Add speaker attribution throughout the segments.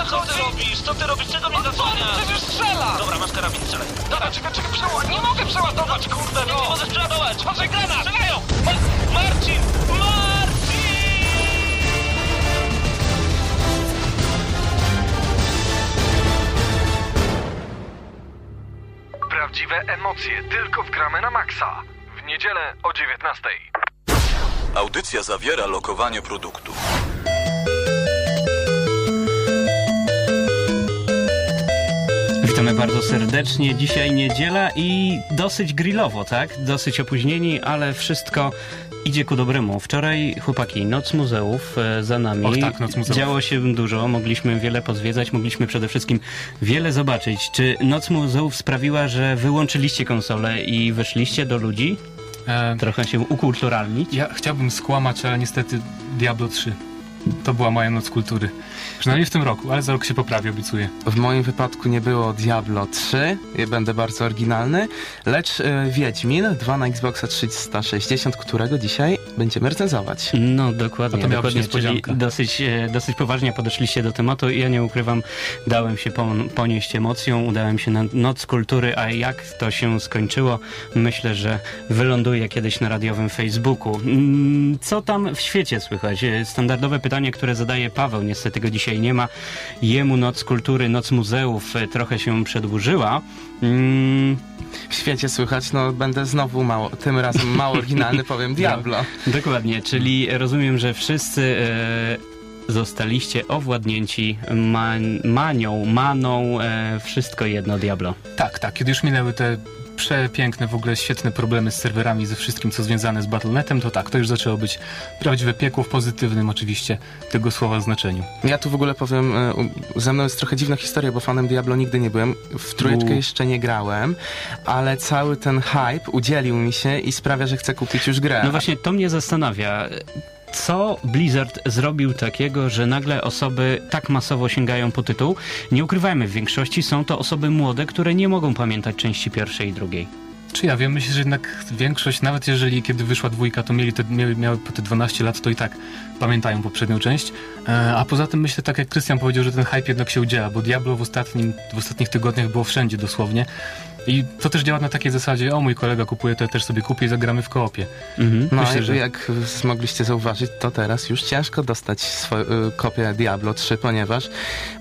Speaker 1: Ale co ty
Speaker 2: chodzi?
Speaker 1: robisz? Co ty robisz? Czego mnie
Speaker 2: No
Speaker 1: zasłaniasz?
Speaker 2: Przecież strzela!
Speaker 1: Dobra, masz karabin, strzelaj.
Speaker 2: Dobra, czekaj, czekaj, przeładować. Nie mogę przeładować, kurde,
Speaker 1: Nie
Speaker 2: no!
Speaker 1: możesz przeładować!
Speaker 2: Patrzaj, granat!
Speaker 1: Strzelają! Ma- Marcin! Marcin!
Speaker 3: Prawdziwe emocje tylko w gramy na maksa. W niedzielę o 19.
Speaker 4: Audycja zawiera lokowanie produktu.
Speaker 5: Witamy bardzo serdecznie. Dzisiaj niedziela i dosyć grillowo, tak? Dosyć opóźnieni, ale wszystko idzie ku dobremu. Wczoraj, chłopaki, Noc Muzeów e, za nami.
Speaker 6: Och tak, Noc Muzeów.
Speaker 5: Działo się dużo, mogliśmy wiele pozwiedzać, mogliśmy przede wszystkim wiele zobaczyć. Czy Noc Muzeów sprawiła, że wyłączyliście konsolę i weszliście do ludzi?
Speaker 6: E,
Speaker 5: Trochę się ukulturalnić?
Speaker 6: ja chciałbym skłamać, ale niestety Diablo 3. To była moja noc kultury. Przynajmniej w tym roku, ale za rok się poprawi, obiecuję.
Speaker 7: W moim wypadku nie było Diablo 3, ja będę bardzo oryginalny, lecz e, Wiedźmin 2 na Xboxa 360, którego dzisiaj będziemy recenzować.
Speaker 5: No dokładnie,
Speaker 6: to
Speaker 5: dokładnie, czyli dosyć, e, dosyć poważnie podeszliście do tematu. Ja nie ukrywam, dałem się pon- ponieść emocją, udałem się na Noc Kultury, a jak to się skończyło, myślę, że wyląduje kiedyś na radiowym Facebooku. Mm, Co tam w świecie słychać? E, Standardowe pytanie, które zadaje Paweł, niestety go dzisiaj nie ma. Jemu Noc Kultury, Noc Muzeów e, trochę się przedłużyła. Mm,
Speaker 7: W świecie słychać, no będę znowu mało, tym razem mało oryginalny, powiem Diablo.
Speaker 5: Dokładnie, czyli rozumiem, że wszyscy e, zostaliście owładnięci man, manią, maną, e, wszystko jedno Diablo.
Speaker 6: Tak, tak, kiedy już minęły te przepiękne, w ogóle świetne problemy z serwerami, ze wszystkim, co związane z Battle.netem, to tak, to już zaczęło być prawdziwe piekło w pozytywnym oczywiście tego słowa znaczeniu.
Speaker 7: Ja tu w ogóle powiem, e, ze mną jest trochę dziwna historia, bo fanem Diablo nigdy nie byłem, w trójeczkę
Speaker 5: U.
Speaker 7: jeszcze nie grałem, ale cały ten hype udzielił mi się i sprawia, że chcę kupić już grę.
Speaker 5: No właśnie, to mnie zastanawia. Co Blizzard zrobił takiego, że nagle osoby tak masowo sięgają po tytuł? Nie ukrywajmy, w większości są to osoby młode, które nie mogą pamiętać części pierwszej i drugiej.
Speaker 6: Czy ja wiem, myślę, że jednak większość, nawet jeżeli kiedy wyszła dwójka, to mieli te, miały, miały po te 12 lat, to i tak pamiętają poprzednią część. E, a poza tym myślę, tak jak Krystian powiedział, że ten hype jednak się udziela, bo Diablo w, ostatnim, w ostatnich tygodniach było wszędzie dosłownie. I to też działa na takiej zasadzie, o mój kolega kupuje, to ja też sobie kupię i zagramy w koopie.
Speaker 5: Mhm.
Speaker 7: No,
Speaker 6: Myślę,
Speaker 7: i
Speaker 6: że-
Speaker 7: jak mogliście zauważyć, to teraz już ciężko dostać swo- y, kopię Diablo 3, ponieważ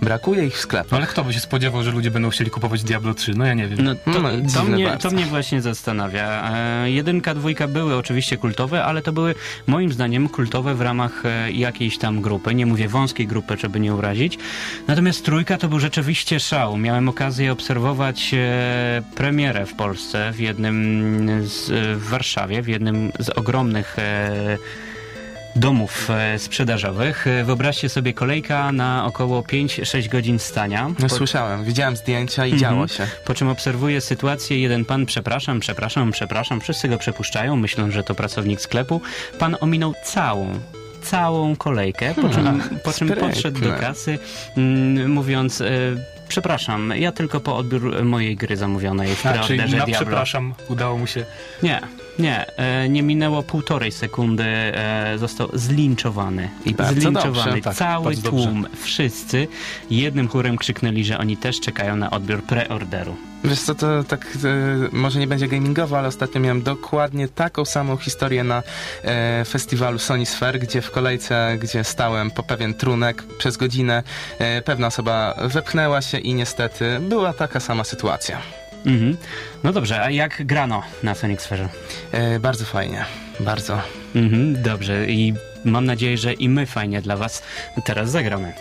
Speaker 7: brakuje ich w sklepach.
Speaker 6: No ale kto by się spodziewał, że ludzie będą chcieli kupować Diablo 3? No ja nie wiem.
Speaker 5: No, to,
Speaker 7: No,
Speaker 5: to, mnie, to mnie właśnie zastanawia. E, jedynka, dwójka były oczywiście kultowe, ale to były moim zdaniem kultowe w ramach e, jakiejś tam grupy. Nie mówię wąskiej grupy, żeby nie urazić. Natomiast trójka to był rzeczywiście szał. Miałem okazję obserwować e, premierę w Polsce, w jednym z, w Warszawie, w jednym z ogromnych e, domów e, sprzedażowych. E, Wyobraźcie sobie kolejka na około 5-6 godzin stania.
Speaker 7: No
Speaker 5: Po-
Speaker 7: słyszałem, widziałem zdjęcia i
Speaker 5: Mhm.
Speaker 7: działo się.
Speaker 5: po czym obserwuję sytuację, jeden pan, przepraszam, przepraszam, przepraszam, wszyscy go przepuszczają, myślą, że to pracownik sklepu. Pan ominął całą, całą kolejkę, po czym, po czym podszedł do kasy, mm, mówiąc, przepraszam, ja tylko po odbiór mojej gry zamówionej w
Speaker 6: A, czyli na
Speaker 5: Diablo.
Speaker 6: przepraszam, udało mu się.
Speaker 5: Nie, nie, e, nie minęło półtorej sekundy, e, został zlinczowany.
Speaker 7: I
Speaker 5: zlinczowany.
Speaker 7: dobrze,
Speaker 6: tak,
Speaker 5: Cały
Speaker 6: dobrze.
Speaker 5: tłum, wszyscy jednym chórem krzyknęli, że oni też czekają na odbiór preorderu.
Speaker 7: Wiesz co, to tak e, może nie będzie gamingowo, ale ostatnio miałem dokładnie taką samą historię na e, festiwalu Sony Sphere, gdzie w kolejce, gdzie stałem po pewien trunek przez godzinę, e, pewna osoba wepchnęła się i niestety była taka sama sytuacja.
Speaker 5: Mhm. No dobrze, a jak grano na Sonic Sphere?
Speaker 7: Bardzo fajnie, bardzo.
Speaker 5: Mhm, dobrze i mam nadzieję, że i my fajnie dla was teraz zagramy.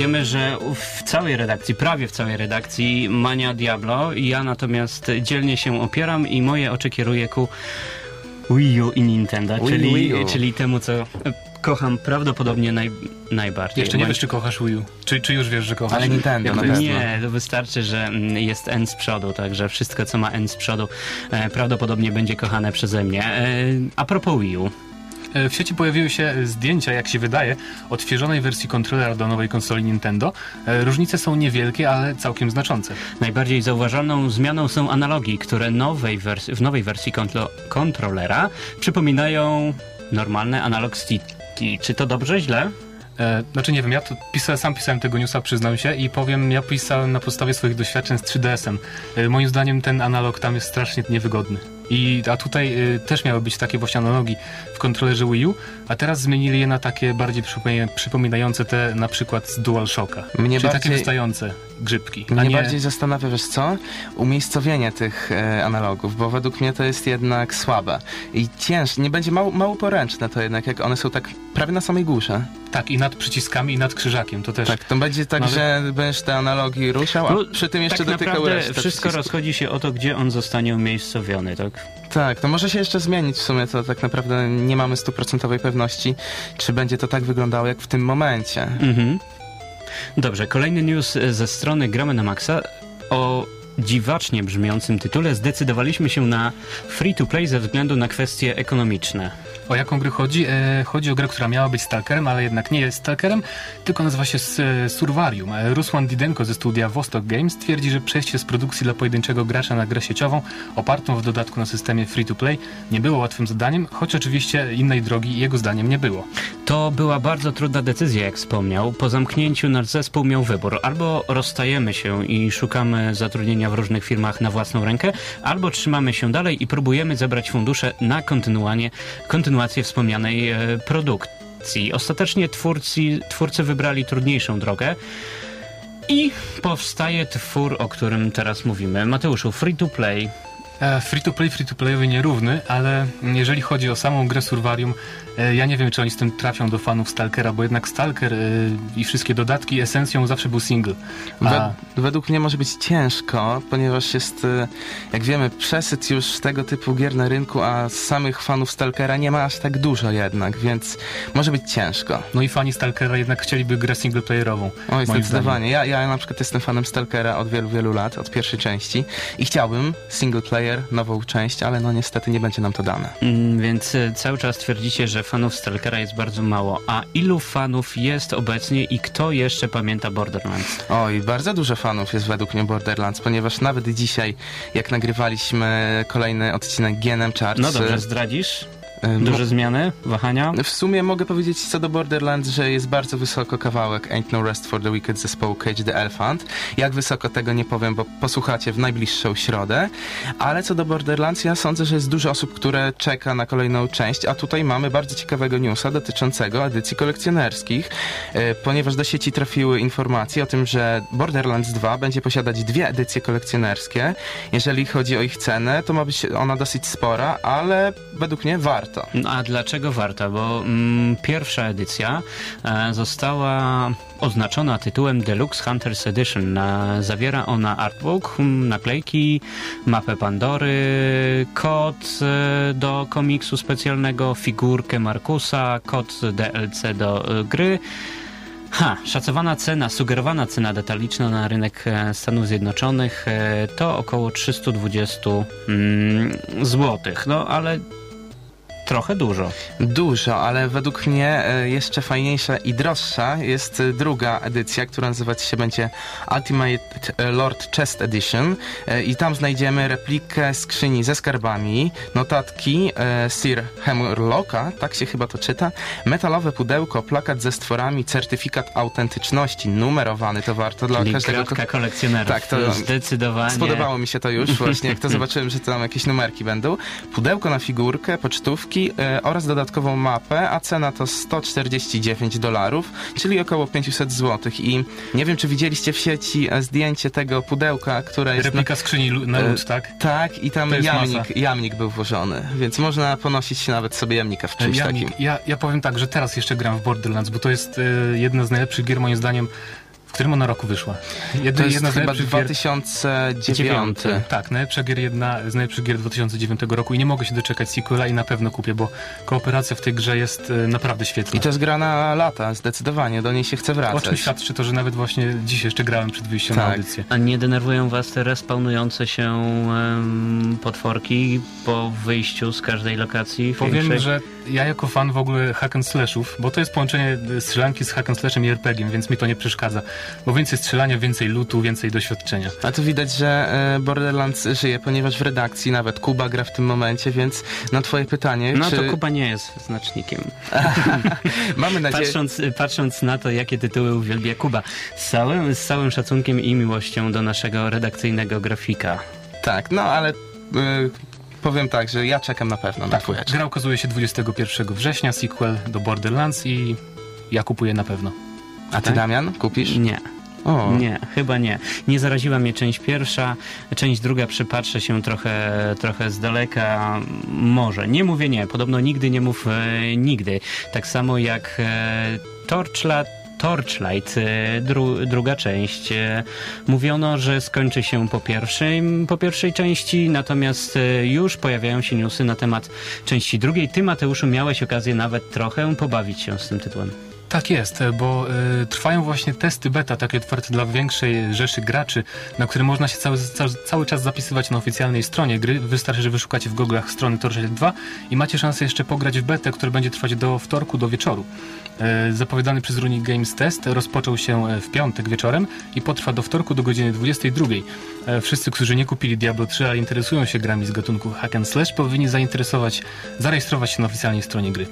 Speaker 5: Wiemy, że w całej redakcji, prawie w całej redakcji Mania Diablo, ja natomiast dzielnie się opieram i moje oczy kieruję ku Wii U i Nintendo,
Speaker 7: Wii,
Speaker 5: czyli,
Speaker 7: Wii U.
Speaker 5: czyli temu, co kocham prawdopodobnie naj, najbardziej.
Speaker 6: Jeszcze nie wiesz, czy kochasz Wii U. Czy, czy już wiesz, że kochasz?
Speaker 7: Ale Nintendo na pewno.
Speaker 5: Nie, to wystarczy, że mm, jest N z przodu, także wszystko, co ma N z przodu, e, prawdopodobnie będzie kochane przeze mnie. E, a propos Wii U.
Speaker 6: E, W sieci pojawiły się zdjęcia, jak się wydaje, odświeżonej wersji kontrolera do nowej konsoli Nintendo. E, Różnice są niewielkie, ale całkiem znaczące.
Speaker 5: Najbardziej zauważalną zmianą są analogi, które nowej wers- w nowej wersji kontro- kontrolera przypominają normalny analog sticky. Czy to dobrze, źle?
Speaker 6: E, Znaczy nie wiem, ja to pisa, sam pisałem tego newsa, przyznam się i powiem, ja pisałem na podstawie swoich doświadczeń z 3DS-em. E, Moim zdaniem ten analog tam jest strasznie niewygodny. I, a tutaj e, też miały być takie właśnie analogi w kontrolerze Wii U, a teraz zmienili je na takie bardziej przypomina- przypominające te na przykład z DualShocka.
Speaker 7: Mnie
Speaker 6: Czyli takie
Speaker 7: bardziej-
Speaker 6: wystające grzybki.
Speaker 7: Mnie
Speaker 6: nie...
Speaker 7: bardziej zastanawia, wiesz co? Umiejscowienie tych e, analogów, bo według mnie to jest jednak słabe. I ciężko, nie będzie mało, mało poręczne to jednak, jak one są tak prawie na samej górze.
Speaker 6: Tak, i nad przyciskami, i nad krzyżakiem. To też
Speaker 7: Tak, to będzie tak,
Speaker 6: No, ale-
Speaker 7: że będziesz te analogi ruszał, a
Speaker 5: No,
Speaker 7: przy tym jeszcze
Speaker 5: tak
Speaker 7: dotykał resztę
Speaker 5: wszystko
Speaker 7: przycisków.
Speaker 5: rozchodzi się o to, gdzie on zostanie umiejscowiony, tak?
Speaker 7: Tak, to może się jeszcze zmienić w sumie, to tak naprawdę nie mamy stuprocentowej pewności, czy będzie to tak wyglądało jak w tym momencie.
Speaker 5: Mhm. Dobrze, kolejny news ze strony Gramy na Maxa o dziwacznie brzmiącym tytule. Zdecydowaliśmy się na free to play ze względu na kwestie ekonomiczne.
Speaker 6: O jaką grę chodzi? E, chodzi o grę, która miała być Stalkerem, ale jednak nie jest Stalkerem, tylko nazywa się Survarium. E, Ruslan Didenko ze studia Vostok Games twierdzi, że przejście z produkcji dla pojedynczego gracza na grę sieciową, opartą w dodatku na systemie free-to-play, nie było łatwym zadaniem, choć oczywiście innej drogi jego zdaniem nie było.
Speaker 5: To była bardzo trudna decyzja, jak wspomniał. Po zamknięciu nasz zespół miał wybór. Albo rozstajemy się i szukamy zatrudnienia w różnych firmach na własną rękę, albo trzymamy się dalej i próbujemy zebrać fundusze na kontynuowanie, kontynuację wspomnianej e, produkcji. Ostatecznie twórcy, twórcy wybrali trudniejszą drogę. I powstaje twór, o którym teraz mówimy. Mateuszu, free to play.
Speaker 6: E, Free-to-play, free-to-playowy nierówny, ale jeżeli chodzi o samą grę Survarium, e, ja nie wiem, czy oni z tym trafią do fanów Stalkera, bo jednak Stalker e, i wszystkie dodatki, esencją zawsze był single. A,
Speaker 7: Wed- według mnie może być ciężko, ponieważ jest, jak wiemy, przesyt już tego typu gier na rynku, a samych fanów Stalkera nie ma aż tak dużo jednak, więc może być ciężko.
Speaker 6: no i fani Stalkera jednak chcieliby grę singleplayerową.
Speaker 7: Oj,
Speaker 6: moim
Speaker 7: zdecydowanie. Ja, ja na przykład jestem fanem Stalkera od wielu, wielu lat, od pierwszej części i chciałbym single player, nową część, ale no niestety nie będzie nam to dane.
Speaker 5: Mm, Więc e, cały czas twierdzicie, że fanów Stalkera jest bardzo mało. A ilu fanów jest obecnie i kto jeszcze pamięta Borderlands?
Speaker 7: Oj, bardzo dużo fanów jest według mnie Borderlands, ponieważ nawet dzisiaj, jak nagrywaliśmy kolejny odcinek GNM Charts...
Speaker 5: No dobrze, zdradzisz? Duże zmiany? Wahania?
Speaker 7: W sumie mogę powiedzieć co do Borderlands, że jest bardzo wysoko kawałek Ain't No Rest for the Wicked zespołu Cage the Elephant. Jak wysoko tego nie powiem, bo posłuchacie w najbliższą środę. Ale co do Borderlands, ja sądzę, że jest dużo osób, które czeka na kolejną część, a tutaj mamy bardzo ciekawego newsa dotyczącego edycji kolekcjonerskich, e, ponieważ do sieci trafiły informacje o tym, że Borderlands 2 będzie posiadać dwie edycje kolekcjonerskie. Jeżeli chodzi o ich cenę, to ma być ona dosyć spora, ale według mnie warto.
Speaker 5: No, A dlaczego warta? Bo mm, pierwsza edycja e, została oznaczona tytułem Deluxe Hunters Edition. E, zawiera ona artbook, mm, naklejki, mapę Pandory, kod e, do komiksu specjalnego, figurkę Markusa, kod DLC do e, gry. Ha, szacowana cena, sugerowana cena detaliczna na rynek e, Stanów Zjednoczonych e, to około 320 mm, złotych. No ale trochę dużo.
Speaker 7: Dużo, ale według mnie e, jeszcze fajniejsza i droższa jest e, druga edycja, która nazywać się będzie Ultimate e, Lord Chest Edition i tam znajdziemy replikę skrzyni ze skarbami, notatki Sir Hemlocka, tak się chyba to czyta, metalowe pudełko, plakat ze stworami, certyfikat autentyczności, numerowany to warto dla
Speaker 5: Czyli
Speaker 7: każdego...
Speaker 5: kratka kolekcjonerów.
Speaker 7: Tak, to-
Speaker 5: zdecydowanie.
Speaker 7: Spodobało mi się to już właśnie, jak to zobaczyłem, że tam jakieś numerki będą. Pudełko na figurkę, pocztówki e, oraz dodatkową mapę, a cena to 149 dolarów, czyli około 500 zł. I nie wiem, czy widzieliście w sieci e, zdjęcie tego pudełka, które jest...
Speaker 6: Replika skrzyni lu- na
Speaker 7: E,
Speaker 6: lód, tak?
Speaker 7: Tak, i tam jamnik,
Speaker 6: masa.
Speaker 7: jamnik był włożony, więc można ponosić nawet sobie jamnika w czymś
Speaker 6: Ja,
Speaker 7: takim.
Speaker 6: ja, ja powiem tak, że teraz jeszcze gram w Borderlands, bo to jest e, jedna z najlepszych gier moim zdaniem W którym ona roku wyszła? Jedna,
Speaker 7: To jest
Speaker 6: jedna z
Speaker 7: chyba
Speaker 6: najlepszych gier-
Speaker 7: 2009.
Speaker 6: Tak, najlepsza gier jedna z najlepszych gier 2009 roku i nie mogę się doczekać sequela i na pewno kupię, bo kooperacja w tej grze jest e, naprawdę świetna.
Speaker 7: I to jest gra na lata, zdecydowanie, do niej się chce
Speaker 6: O czym
Speaker 7: wracać.
Speaker 6: świadczy to, że nawet właśnie dziś jeszcze grałem przed wyjściem na
Speaker 7: Tak.
Speaker 6: audycję.
Speaker 5: A nie denerwują was te respawnujące się em, potworki po wyjściu z każdej lokacji?
Speaker 6: Powiem,
Speaker 5: większej?
Speaker 6: że ja jako fan w ogóle hack and slashów, bo to jest połączenie e, strzelanki z hack and slashem i RPG-iem, więc mi to nie przeszkadza. Bo więcej strzelania, więcej lootu, więcej doświadczenia.
Speaker 7: A tu widać, że e, Borderlands żyje, ponieważ w redakcji nawet Kuba gra w tym momencie, więc na twoje pytanie,
Speaker 5: No
Speaker 7: czy...
Speaker 5: to Kuba nie jest znacznikiem.
Speaker 7: Mamy nadzieję...
Speaker 5: Patrząc, patrząc na to, jakie tytuły uwielbia Kuba, z całym, z całym szacunkiem i miłością do naszego redakcyjnego grafika.
Speaker 7: Tak, no ale... e, Powiem tak, że ja czekam na pewno na
Speaker 6: Tak,
Speaker 7: dwójeczkę.
Speaker 6: gra ukazuje się 21 września, sequel do Borderlands i ja kupuję na pewno.
Speaker 7: A ty, Damian, kupisz?
Speaker 5: Nie.
Speaker 7: O,
Speaker 5: Nie, chyba nie. Nie zaraziła mnie część pierwsza, część druga przypatrzę się trochę, trochę z daleka. Może. Nie mówię nie, podobno nigdy nie mów e, nigdy. Tak samo jak e, Torchlight, Torchlight, e, dru, druga część. E, mówiono, że skończy się po pierwszej, po pierwszej części, natomiast e, już pojawiają się newsy na temat części drugiej. Ty, Mateuszu, miałeś okazję nawet trochę pobawić się z tym tytułem.
Speaker 6: Tak jest, bo y, trwają właśnie testy beta, takie otwarte dla większej rzeszy graczy, na które można się cały, cały, cały czas zapisywać na oficjalnej stronie gry. Wystarczy, że wyszukacie w Google'ach strony Torchlight 2 i macie szansę jeszcze pograć w betę, która będzie trwać do wtorku, do wieczoru. E, Zapowiadany przez Runic Games test rozpoczął się e, w piątek wieczorem i potrwa do wtorku do godziny 22. E, Wszyscy, którzy nie kupili Diablo 3, ale interesują się grami z gatunku hack and slash, powinni zainteresować, zarejestrować się na oficjalnej stronie gry.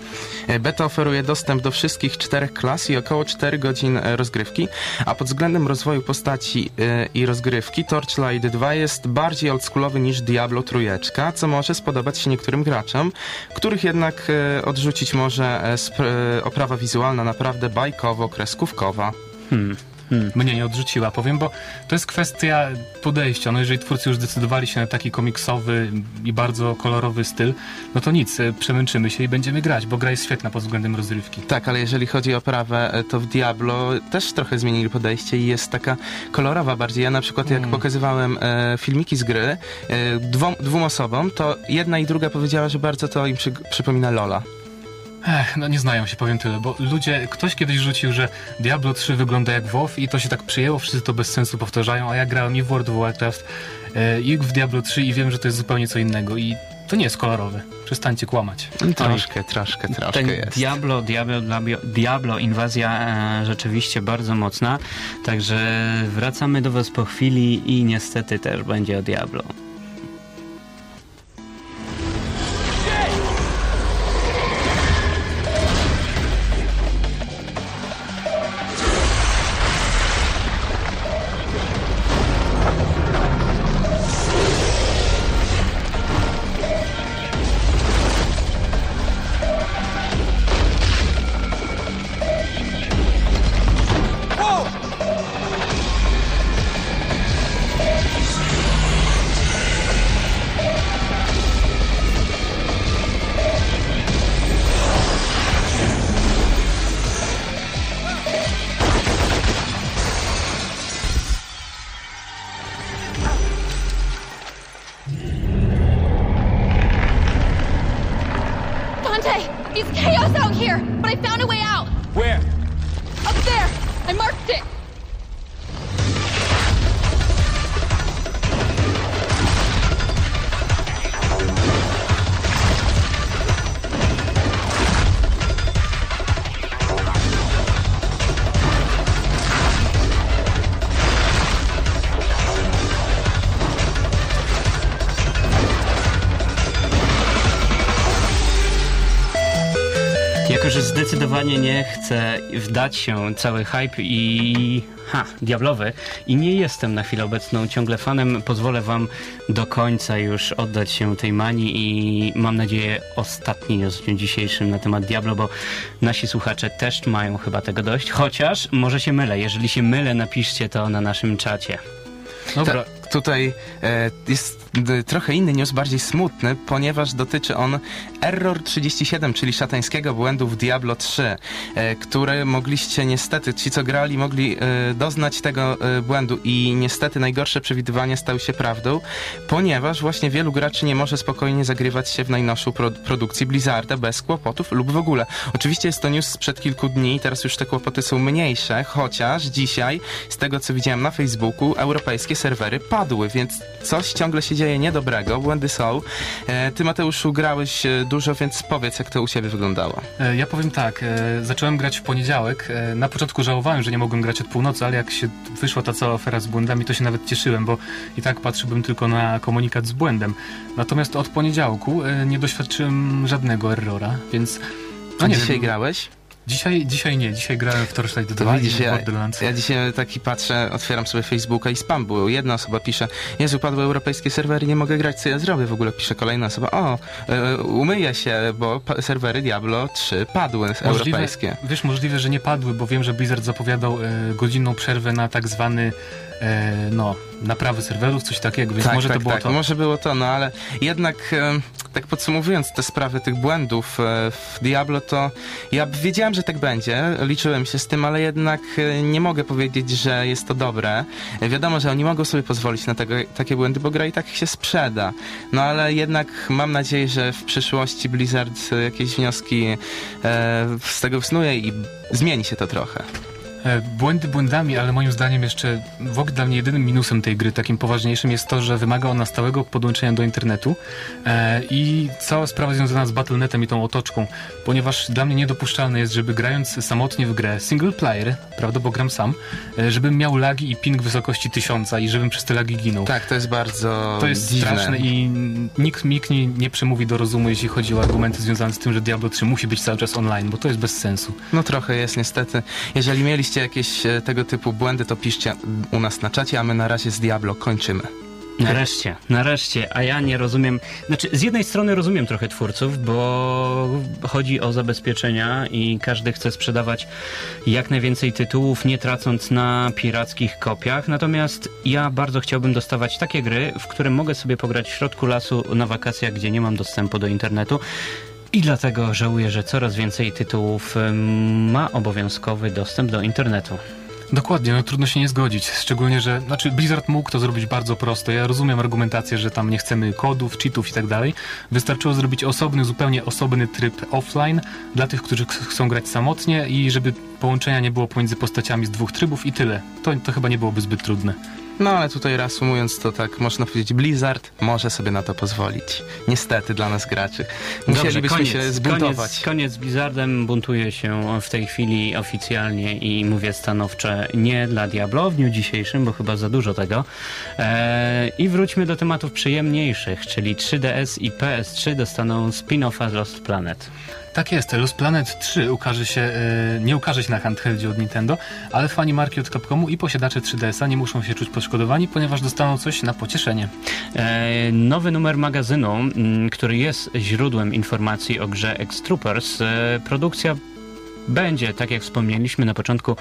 Speaker 7: Beta oferuje dostęp do wszystkich czterech klas i około 4 godzin rozgrywki, a pod względem rozwoju postaci i rozgrywki Torchlight 2 jest bardziej oldschoolowy niż Diablo trójeczka, co może spodobać się niektórym graczom, których jednak odrzucić może oprawa wizualna naprawdę bajkowo-kreskówkowa.
Speaker 5: Hmm. Hmm.
Speaker 6: mnie nie odrzuciła, powiem, bo to jest kwestia podejścia. No jeżeli twórcy już zdecydowali się na taki komiksowy i bardzo kolorowy styl, no to nic, e, przemęczymy się i będziemy grać, bo gra jest świetna pod względem rozrywki.
Speaker 7: Tak, ale jeżeli chodzi o oprawę, e, to w Diablo też trochę zmienili podejście i jest taka kolorowa bardziej. Ja na przykład jak
Speaker 6: Mm.
Speaker 7: pokazywałem e, filmiki z gry e, dwom, dwóm osobom, to jedna i druga powiedziała, że bardzo to im przy, przypomina Lola.
Speaker 6: Ech, no nie znają się, powiem tyle, bo ludzie, ktoś kiedyś rzucił, że Diablo 3 wygląda jak WoW i to się tak przyjęło, wszyscy to bez sensu powtarzają, a ja grałem i w World of Warcraft e, i w Diablo 3 i wiem, że to jest zupełnie co innego i to nie jest kolorowe. Przestańcie kłamać.
Speaker 7: Troszkę, troszkę, troszkę
Speaker 5: Ten
Speaker 7: jest.
Speaker 5: Diablo, Diablo, Diablo, Diablo inwazja e, rzeczywiście bardzo mocna, także wracamy do Was po chwili i niestety też będzie o Diablo. Jako, że zdecydowanie nie chcę wdać się cały hype i ha, diablowy i nie jestem na chwilę obecną ciągle fanem, pozwolę wam do końca już oddać się tej manii i mam nadzieję ostatni w dniu dzisiejszym na temat Diablo, bo nasi słuchacze też mają chyba tego dość, chociaż może się mylę, jeżeli się mylę napiszcie to na naszym czacie.
Speaker 6: Dobra,
Speaker 7: tutaj e, jest trochę inny news, bardziej smutny, ponieważ dotyczy on Error 37, czyli szatańskiego błędu w Diablo 3, e, które mogliście niestety, ci co grali, mogli e, doznać tego błędu i niestety najgorsze przewidywania stały się prawdą, ponieważ właśnie wielu graczy nie może spokojnie zagrywać się w najnowszą pro, produkcji Blizzarda bez kłopotów lub w ogóle. Oczywiście jest to news sprzed kilku dni, teraz już te kłopoty są mniejsze, chociaż dzisiaj, z tego co widziałem na Facebooku, europejskie serwery padły, więc coś ciągle się dzieje niedobrego, błędy są. E, ty Mateuszu grałeś e, dużo, więc powiedz jak to u ciebie wyglądało.
Speaker 6: E, Ja powiem tak, zacząłem grać w poniedziałek. Na początku żałowałem, że nie mogłem grać od północy, ale jak się wyszła ta cała afera z błędami, to się nawet cieszyłem, bo i tak patrzyłbym tylko na komunikat z błędem. Natomiast od poniedziałku nie doświadczyłem żadnego errora, więc...
Speaker 7: A
Speaker 6: nie
Speaker 7: dzisiaj
Speaker 6: wiem,
Speaker 7: grałeś?
Speaker 6: Dzisiaj, dzisiaj nie, dzisiaj grałem w Torchlight
Speaker 7: To
Speaker 6: 2
Speaker 7: widzisz,
Speaker 6: i
Speaker 7: ja, ja dzisiaj taki patrzę, otwieram sobie Facebooka i spam było. Jedna osoba pisze, Jezu, padły europejskie serwery, nie mogę grać, co ja zrobię? W ogóle pisze kolejna osoba, o, e, umyję się, bo serwery Diablo 3 padły europejskie.
Speaker 6: Wiesz, możliwe, że nie padły, bo wiem, że Blizzard zapowiadał e, godzinną przerwę na tak zwany e, no, naprawy serwerów, coś takiego, więc
Speaker 7: tak,
Speaker 6: może
Speaker 7: tak,
Speaker 6: to było
Speaker 7: tak.
Speaker 6: to.
Speaker 7: Może było to, no ale jednak e, tak podsumowując te sprawy tych błędów e, w Diablo, to ja wiedziałem, że tak będzie, liczyłem się z tym, ale jednak e, nie mogę powiedzieć, że jest to dobre. Wiadomo, że oni mogą sobie pozwolić na tego, takie błędy, bo gra i tak się sprzeda. No ale jednak mam nadzieję, że w przyszłości Blizzard jakieś wnioski e, z tego wsnuje i zmieni się to trochę.
Speaker 6: E, Błędy błędami, ale moim zdaniem jeszcze w ogóle dla mnie jedynym minusem tej gry, takim poważniejszym, jest to, że wymaga ona stałego podłączenia do internetu e, i cała sprawa związana z Battle.netem i tą otoczką, ponieważ dla mnie niedopuszczalne jest, żeby grając samotnie w grę single player, prawda, bo gram sam, e, żebym miał lagi i ping wysokości tysiąca i żebym przez te lagi ginął.
Speaker 7: Tak, to jest bardzo
Speaker 6: To jest
Speaker 7: dziwne.
Speaker 6: straszne i nikt, nikt nie, nie przemówi do rozumu, jeśli chodzi o argumenty związane z tym, że Diablo 3 musi być cały czas online, bo to jest bez sensu.
Speaker 7: No trochę jest niestety. Jeżeli mieliście jakieś e, tego typu błędy, to piszcie u nas na czacie, a my na razie z Diablo kończymy.
Speaker 5: Nareszcie, nareszcie, a ja nie rozumiem. Znaczy, z jednej strony rozumiem trochę twórców, bo chodzi o zabezpieczenia i każdy chce sprzedawać jak najwięcej tytułów, nie tracąc na pirackich kopiach. Natomiast ja bardzo chciałbym dostawać takie gry, w które mogę sobie pograć w środku lasu na wakacjach, gdzie nie mam dostępu do internetu. I dlatego żałuję, że coraz więcej tytułów ma obowiązkowy dostęp do internetu.
Speaker 6: Dokładnie, no trudno się nie zgodzić. Szczególnie, że znaczy Blizzard mógł to zrobić bardzo prosto. Ja rozumiem argumentację, że tam nie chcemy kodów, cheatów i tak dalej. Wystarczyło zrobić osobny, zupełnie osobny tryb offline dla tych, którzy ch- chcą grać samotnie i żeby połączenia nie było pomiędzy postaciami z dwóch trybów i tyle. To, to chyba nie byłoby zbyt trudne.
Speaker 7: No ale tutaj reasumując to tak, można powiedzieć, Blizzard może sobie na to pozwolić. Niestety dla nas graczy. Musielibyśmy
Speaker 5: Dobrze,
Speaker 7: się zbuntować.
Speaker 5: Koniec, koniec z Blizzardem, buntuje się w tej chwili oficjalnie i mówię stanowcze nie dla Diablo w dniu dzisiejszym, bo chyba za dużo tego. Eee, I wróćmy do tematów przyjemniejszych, czyli 3DS i PS3 dostaną spin-offa Lost Planet.
Speaker 6: Tak jest, Lost Planet 3 ukaże się, e, nie ukaże się na handheldzie od Nintendo, ale fani marki od Capcomu i posiadacze 3DS-a nie muszą się czuć poszkodowani, ponieważ dostaną coś na pocieszenie.
Speaker 5: E, nowy numer magazynu, m, który jest źródłem informacji o grze X-Troopers, e, produkcja będzie, tak jak wspomnieliśmy na początku,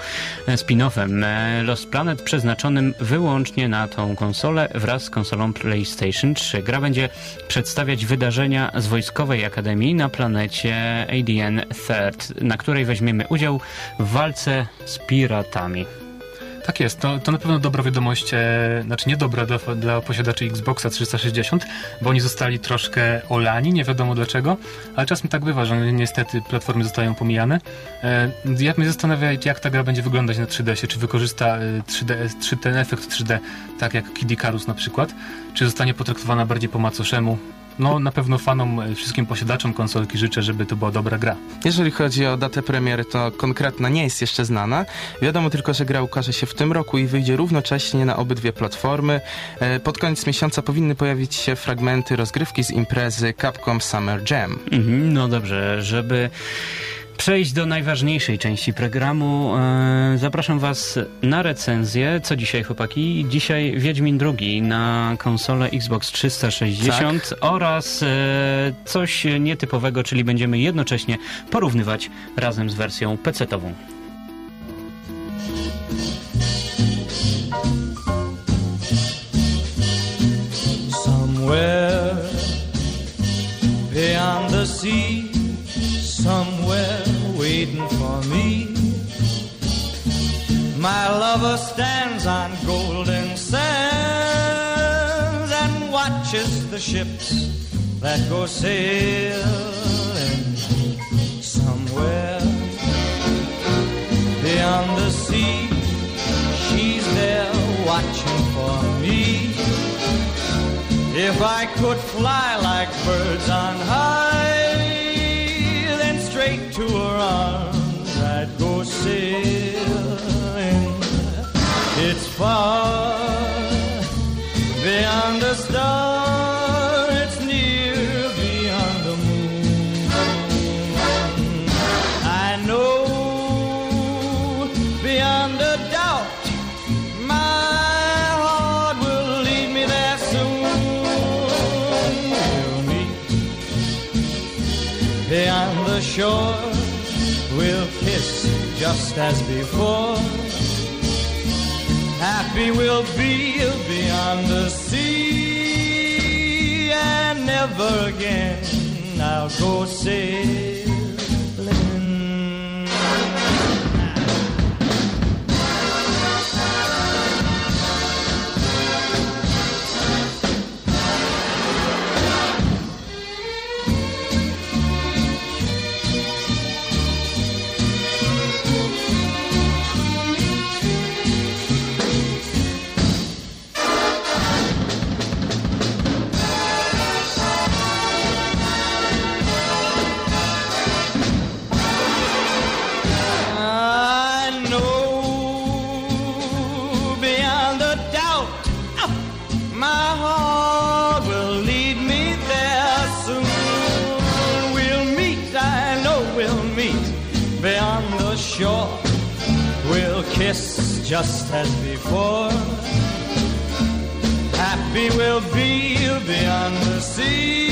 Speaker 5: e, spin-offem e, Lost Planet przeznaczonym wyłącznie na tą konsolę wraz z konsolą PlayStation 3. Gra będzie przedstawiać wydarzenia z Wojskowej Akademii na planecie ADN Third, na której weźmiemy udział w walce z piratami.
Speaker 6: Tak jest, to, to na pewno dobra wiadomość, e, znaczy nie dobra dla, dla posiadaczy Xboxa 360, bo oni zostali troszkę olani, nie wiadomo dlaczego, ale czasem tak bywa, że niestety platformy zostają pomijane. E, ja mnie zastanawia, jak ta gra będzie wyglądać na 3DS-ie, czy wykorzysta e, 3DS, 3, ten efekt 3D, tak jak Kid Icarus na przykład, czy zostanie potraktowana bardziej po macoszemu. No na pewno fanom, e, wszystkim posiadaczom konsolki życzę, żeby to była dobra gra.
Speaker 7: Jeżeli chodzi o datę premiery, to konkretna nie jest jeszcze znana. Wiadomo tylko, że gra ukaże się w tym roku i wyjdzie równocześnie na obydwie platformy. E, Pod koniec miesiąca powinny pojawić się fragmenty rozgrywki z imprezy Capcom Summer Jam.
Speaker 5: Mhm, No dobrze, żeby przejść do najważniejszej części programu, e, zapraszam Was na recenzję. Co dzisiaj, chłopaki? Dzisiaj Wiedźmin II na konsolę Xbox 360 tak. oraz e, coś nietypowego, czyli będziemy jednocześnie porównywać razem z wersją PC-tową.
Speaker 8: Somewhere beyond the sea My lover stands on golden sands and watches the ships that go sailing somewhere beyond the sea. She's there watching for me. If I could fly like birds on high, then straight to her arms I'd go sailing. Far beyond the it's near beyond the moon. I know beyond a doubt my heart will lead me there soon. We'll meet beyond the shore, we'll kiss just as before. Happy we'll be beyond the sea, and never again I'll go sailing. Just as before. Happy we'll be beyond the sea,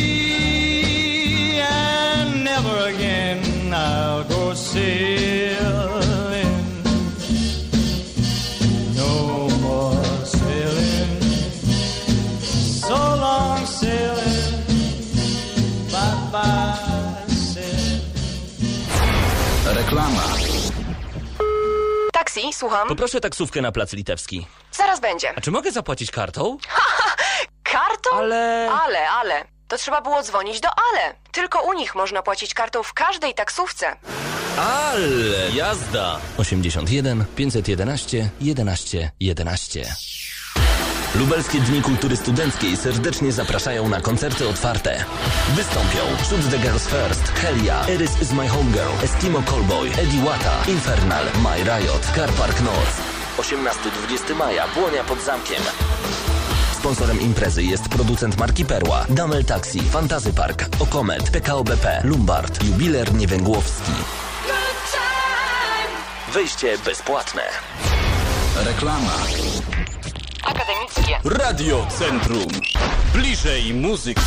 Speaker 9: Słucham.
Speaker 1: Poproszę taksówkę na plac litewski.
Speaker 9: Zaraz będzie.
Speaker 1: A czy mogę zapłacić kartą?
Speaker 9: Kartą?
Speaker 1: Ale...
Speaker 9: Ale, ale. To trzeba było dzwonić do Ale. Tylko u nich można płacić kartą w każdej taksówce.
Speaker 1: Ale jazda! 81 511 11 11 Lubelskie Dni Kultury Studenckiej serdecznie zapraszają na koncerty otwarte. Wystąpią Shoot the Girls First, Helia, Eris is my homegirl, Eskimo Callboy, Eddie Wata, Infernal, My Riot, Car Park North. 18-20 maja, Błonia pod zamkiem. Sponsorem imprezy jest producent marki Perła, Damel Taxi, Fantazy Park, Okomet, PKO BP, Lombard, Jubiler Niewęgłowski. Wejście bezpłatne.
Speaker 4: Reklama.
Speaker 9: Akademickie.
Speaker 4: Radio Centrum. Bliżej muzyki.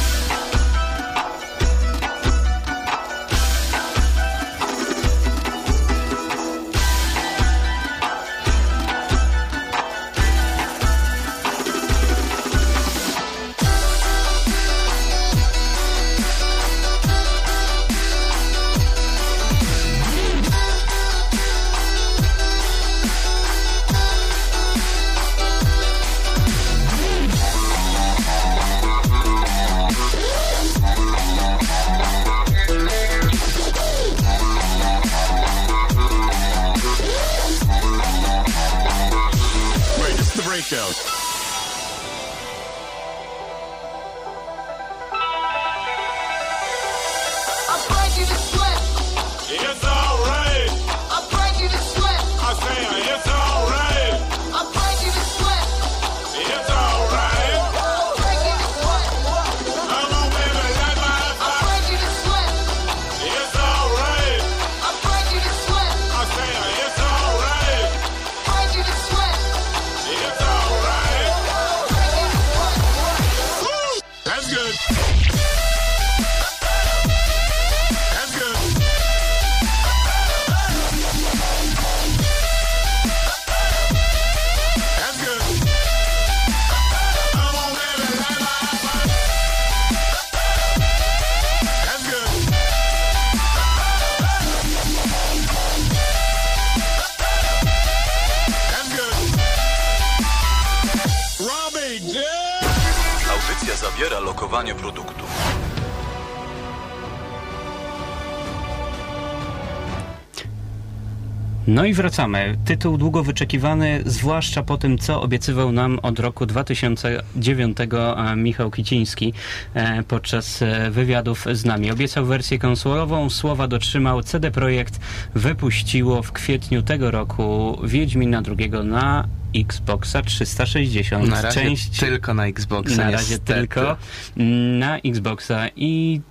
Speaker 5: No i wracamy. Tytuł długo wyczekiwany, zwłaszcza po tym, co obiecywał nam od roku 2009 e, Michał Kiciński e, podczas e, wywiadów z nami. Obiecał wersję konsolową, słowa dotrzymał. CD Projekt wypuściło w kwietniu tego roku Wiedźmina II na Xboxa 360.
Speaker 7: Na razie
Speaker 5: Część
Speaker 7: tylko na Xboxa,
Speaker 5: na razie
Speaker 7: niestety.
Speaker 5: tylko na Xboxa i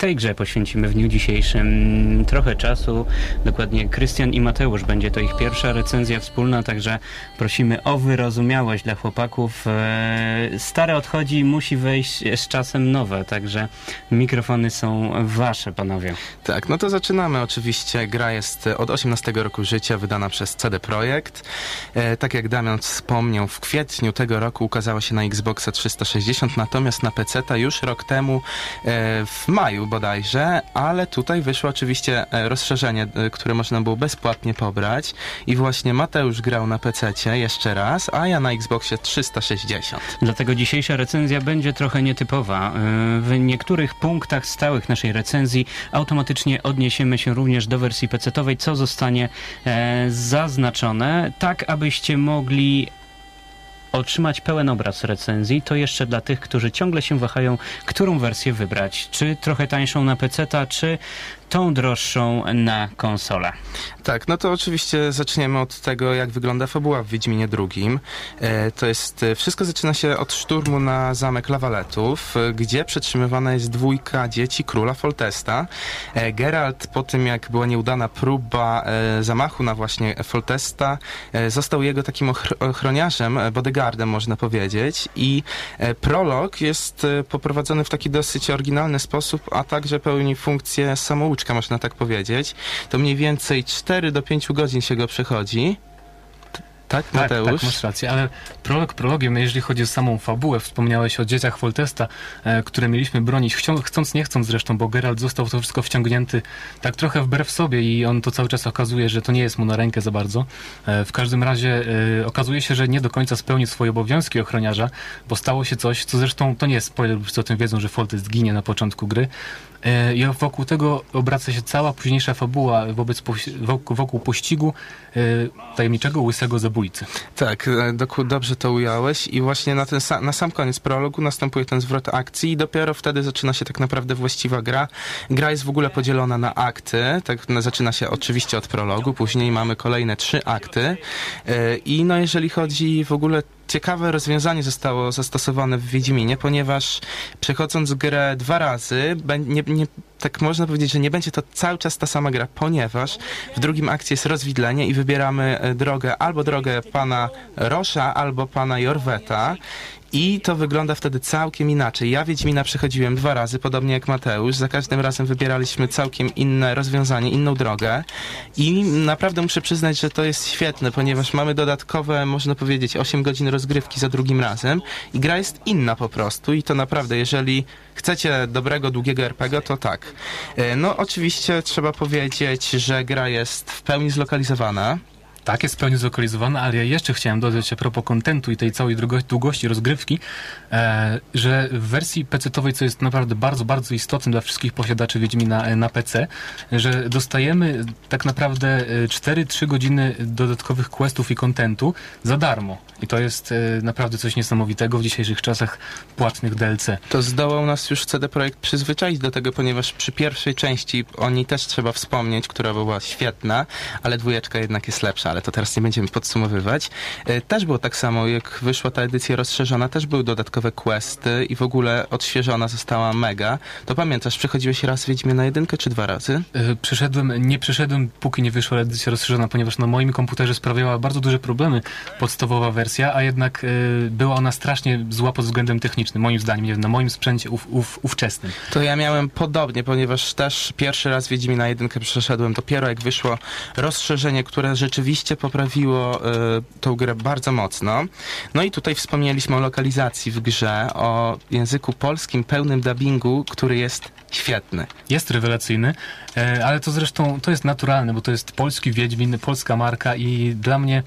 Speaker 5: tej grze poświęcimy w dniu dzisiejszym trochę czasu. Dokładnie Krystian i Mateusz będzie to ich pierwsza recenzja wspólna, także prosimy o wyrozumiałość dla chłopaków. E, Stare odchodzi, musi wejść z czasem nowe, także mikrofony są wasze, panowie.
Speaker 7: Tak, no to zaczynamy oczywiście. Gra jest od 18 roku życia, wydana przez CD Projekt. E, tak jak Damian wspomniał, w kwietniu tego roku ukazała się na Xboxa 360, natomiast na PC już rok temu, e, w maju bodajże, ale tutaj wyszło oczywiście e, rozszerzenie, e, które można było bezpłatnie pobrać i właśnie Mateusz grał na PC jeszcze raz, a ja na Xboxie 360.
Speaker 5: Dlatego dzisiejsza recenzja będzie trochę nietypowa. Yy, W niektórych punktach stałych naszej recenzji automatycznie odniesiemy się również do wersji PC-owej, co zostanie e, zaznaczone, tak abyście mogli otrzymać pełen obraz recenzji, to jeszcze dla tych, którzy ciągle się wahają, którą wersję wybrać. Czy trochę tańszą na PC-ta, czy tą droższą na konsolę.
Speaker 7: Tak, no to oczywiście zaczniemy od tego, jak wygląda fabuła w Wiedźminie II. E, to jest, e, wszystko zaczyna się od szturmu na zamek Lawaletów, e, gdzie przetrzymywana jest dwójka dzieci króla Foltesta. Geralt po tym, jak była nieudana próba zamachu na właśnie Foltesta, został jego takim ochr- ochroniarzem, bodyguardem można powiedzieć i prolog jest poprowadzony w taki dosyć oryginalny sposób, a także pełni funkcję samouczka, można tak powiedzieć. To mniej więcej 4 do 5 godzin się go przechodzi. Tak,
Speaker 6: Tak,
Speaker 7: Mateusz?
Speaker 6: tak, masz rację, ale prolog prologiem, jeżeli chodzi o samą fabułę, wspomniałeś o dzieciach Foltesta, e, które mieliśmy bronić, Chcią, chcąc nie chcąc zresztą, bo Geralt został w to wszystko wciągnięty tak trochę wbrew sobie i on to cały czas okazuje, że to nie jest mu na rękę za bardzo. E, w każdym razie e, okazuje się, że nie do końca spełnił swoje obowiązki ochroniarza, bo stało się coś, co zresztą to nie jest spoiler, wszyscy o tym wiedzą, że Foltest ginie na początku gry. E, I wokół tego obraca się cała późniejsza fabuła wobec wokół, pościgu e, tajemniczego łysego zabójcy.
Speaker 7: Tak, e, dobrze to ująłeś i właśnie na, ten na sam koniec prologu następuje ten zwrot akcji i dopiero wtedy zaczyna się tak naprawdę właściwa gra. Gra jest w ogóle podzielona na akty, tak zaczyna się oczywiście od prologu, później mamy kolejne trzy akty e, i no jeżeli chodzi w ogóle ciekawe rozwiązanie zostało zastosowane w Wiedźminie, ponieważ przechodząc grę dwa razy, nie, nie, tak można powiedzieć, że nie będzie to cały czas ta sama gra, ponieważ w drugim akcie jest rozwidlenie i wybieramy e, drogę albo drogę pana Rosza, albo pana Jorweta. I to wygląda wtedy całkiem inaczej. Ja Wiedźmina przechodziłem dwa razy, podobnie jak Mateusz. Za każdym razem wybieraliśmy całkiem inne rozwiązanie, inną drogę. I naprawdę muszę przyznać, że to jest świetne, ponieważ mamy dodatkowe, można powiedzieć, 8 godzin rozgrywki za drugim razem. I gra jest inna po prostu. I to naprawdę, jeżeli chcecie dobrego, długiego RPG, to tak. E, No oczywiście trzeba powiedzieć, że gra jest w pełni zlokalizowana.
Speaker 6: Tak, jest w pełni zlokalizowana, ale ja jeszcze chciałem dodać a propos kontentu i tej całej długo- długości rozgrywki, e, że w wersji PC-owej, co jest naprawdę bardzo, bardzo istotne dla wszystkich posiadaczy Wiedźmina e, na PC, że dostajemy tak naprawdę e, 4-3 godziny dodatkowych questów i kontentu za darmo. I to jest e, naprawdę coś niesamowitego w dzisiejszych czasach płatnych DLC.
Speaker 7: To zdołał nas już CD Projekt przyzwyczaić do tego, ponieważ przy pierwszej części o niej też trzeba wspomnieć, która była świetna, ale dwójeczka jednak jest lepsza, ale to teraz nie będziemy podsumowywać. E, Też było tak samo, jak wyszła ta edycja rozszerzona, też były dodatkowe questy i w ogóle odświeżona została mega. To pamiętasz, przechodziłeś raz Wiedźmie na jedynkę czy dwa razy?
Speaker 6: E, Przeszedłem, nie przeszedłem, póki nie wyszła edycja rozszerzona, ponieważ na moim komputerze sprawiała bardzo duże problemy podstawowa wersja, a jednak e, była ona strasznie zła pod względem technicznym, moim zdaniem, nie wiem, na moim sprzęcie ów, ów, ówczesnym.
Speaker 7: To ja miałem podobnie, ponieważ też pierwszy raz Wiedźmina jedynkę przeszedłem dopiero jak wyszło rozszerzenie, które rzeczywiście poprawiło y, tą grę bardzo mocno. No i tutaj wspomnieliśmy o lokalizacji w grze, o języku polskim pełnym dubbingu, który jest świetny.
Speaker 6: Jest rewelacyjny, e, ale to zresztą to jest naturalne, bo to jest polski Wiedźmin, polska marka i dla mnie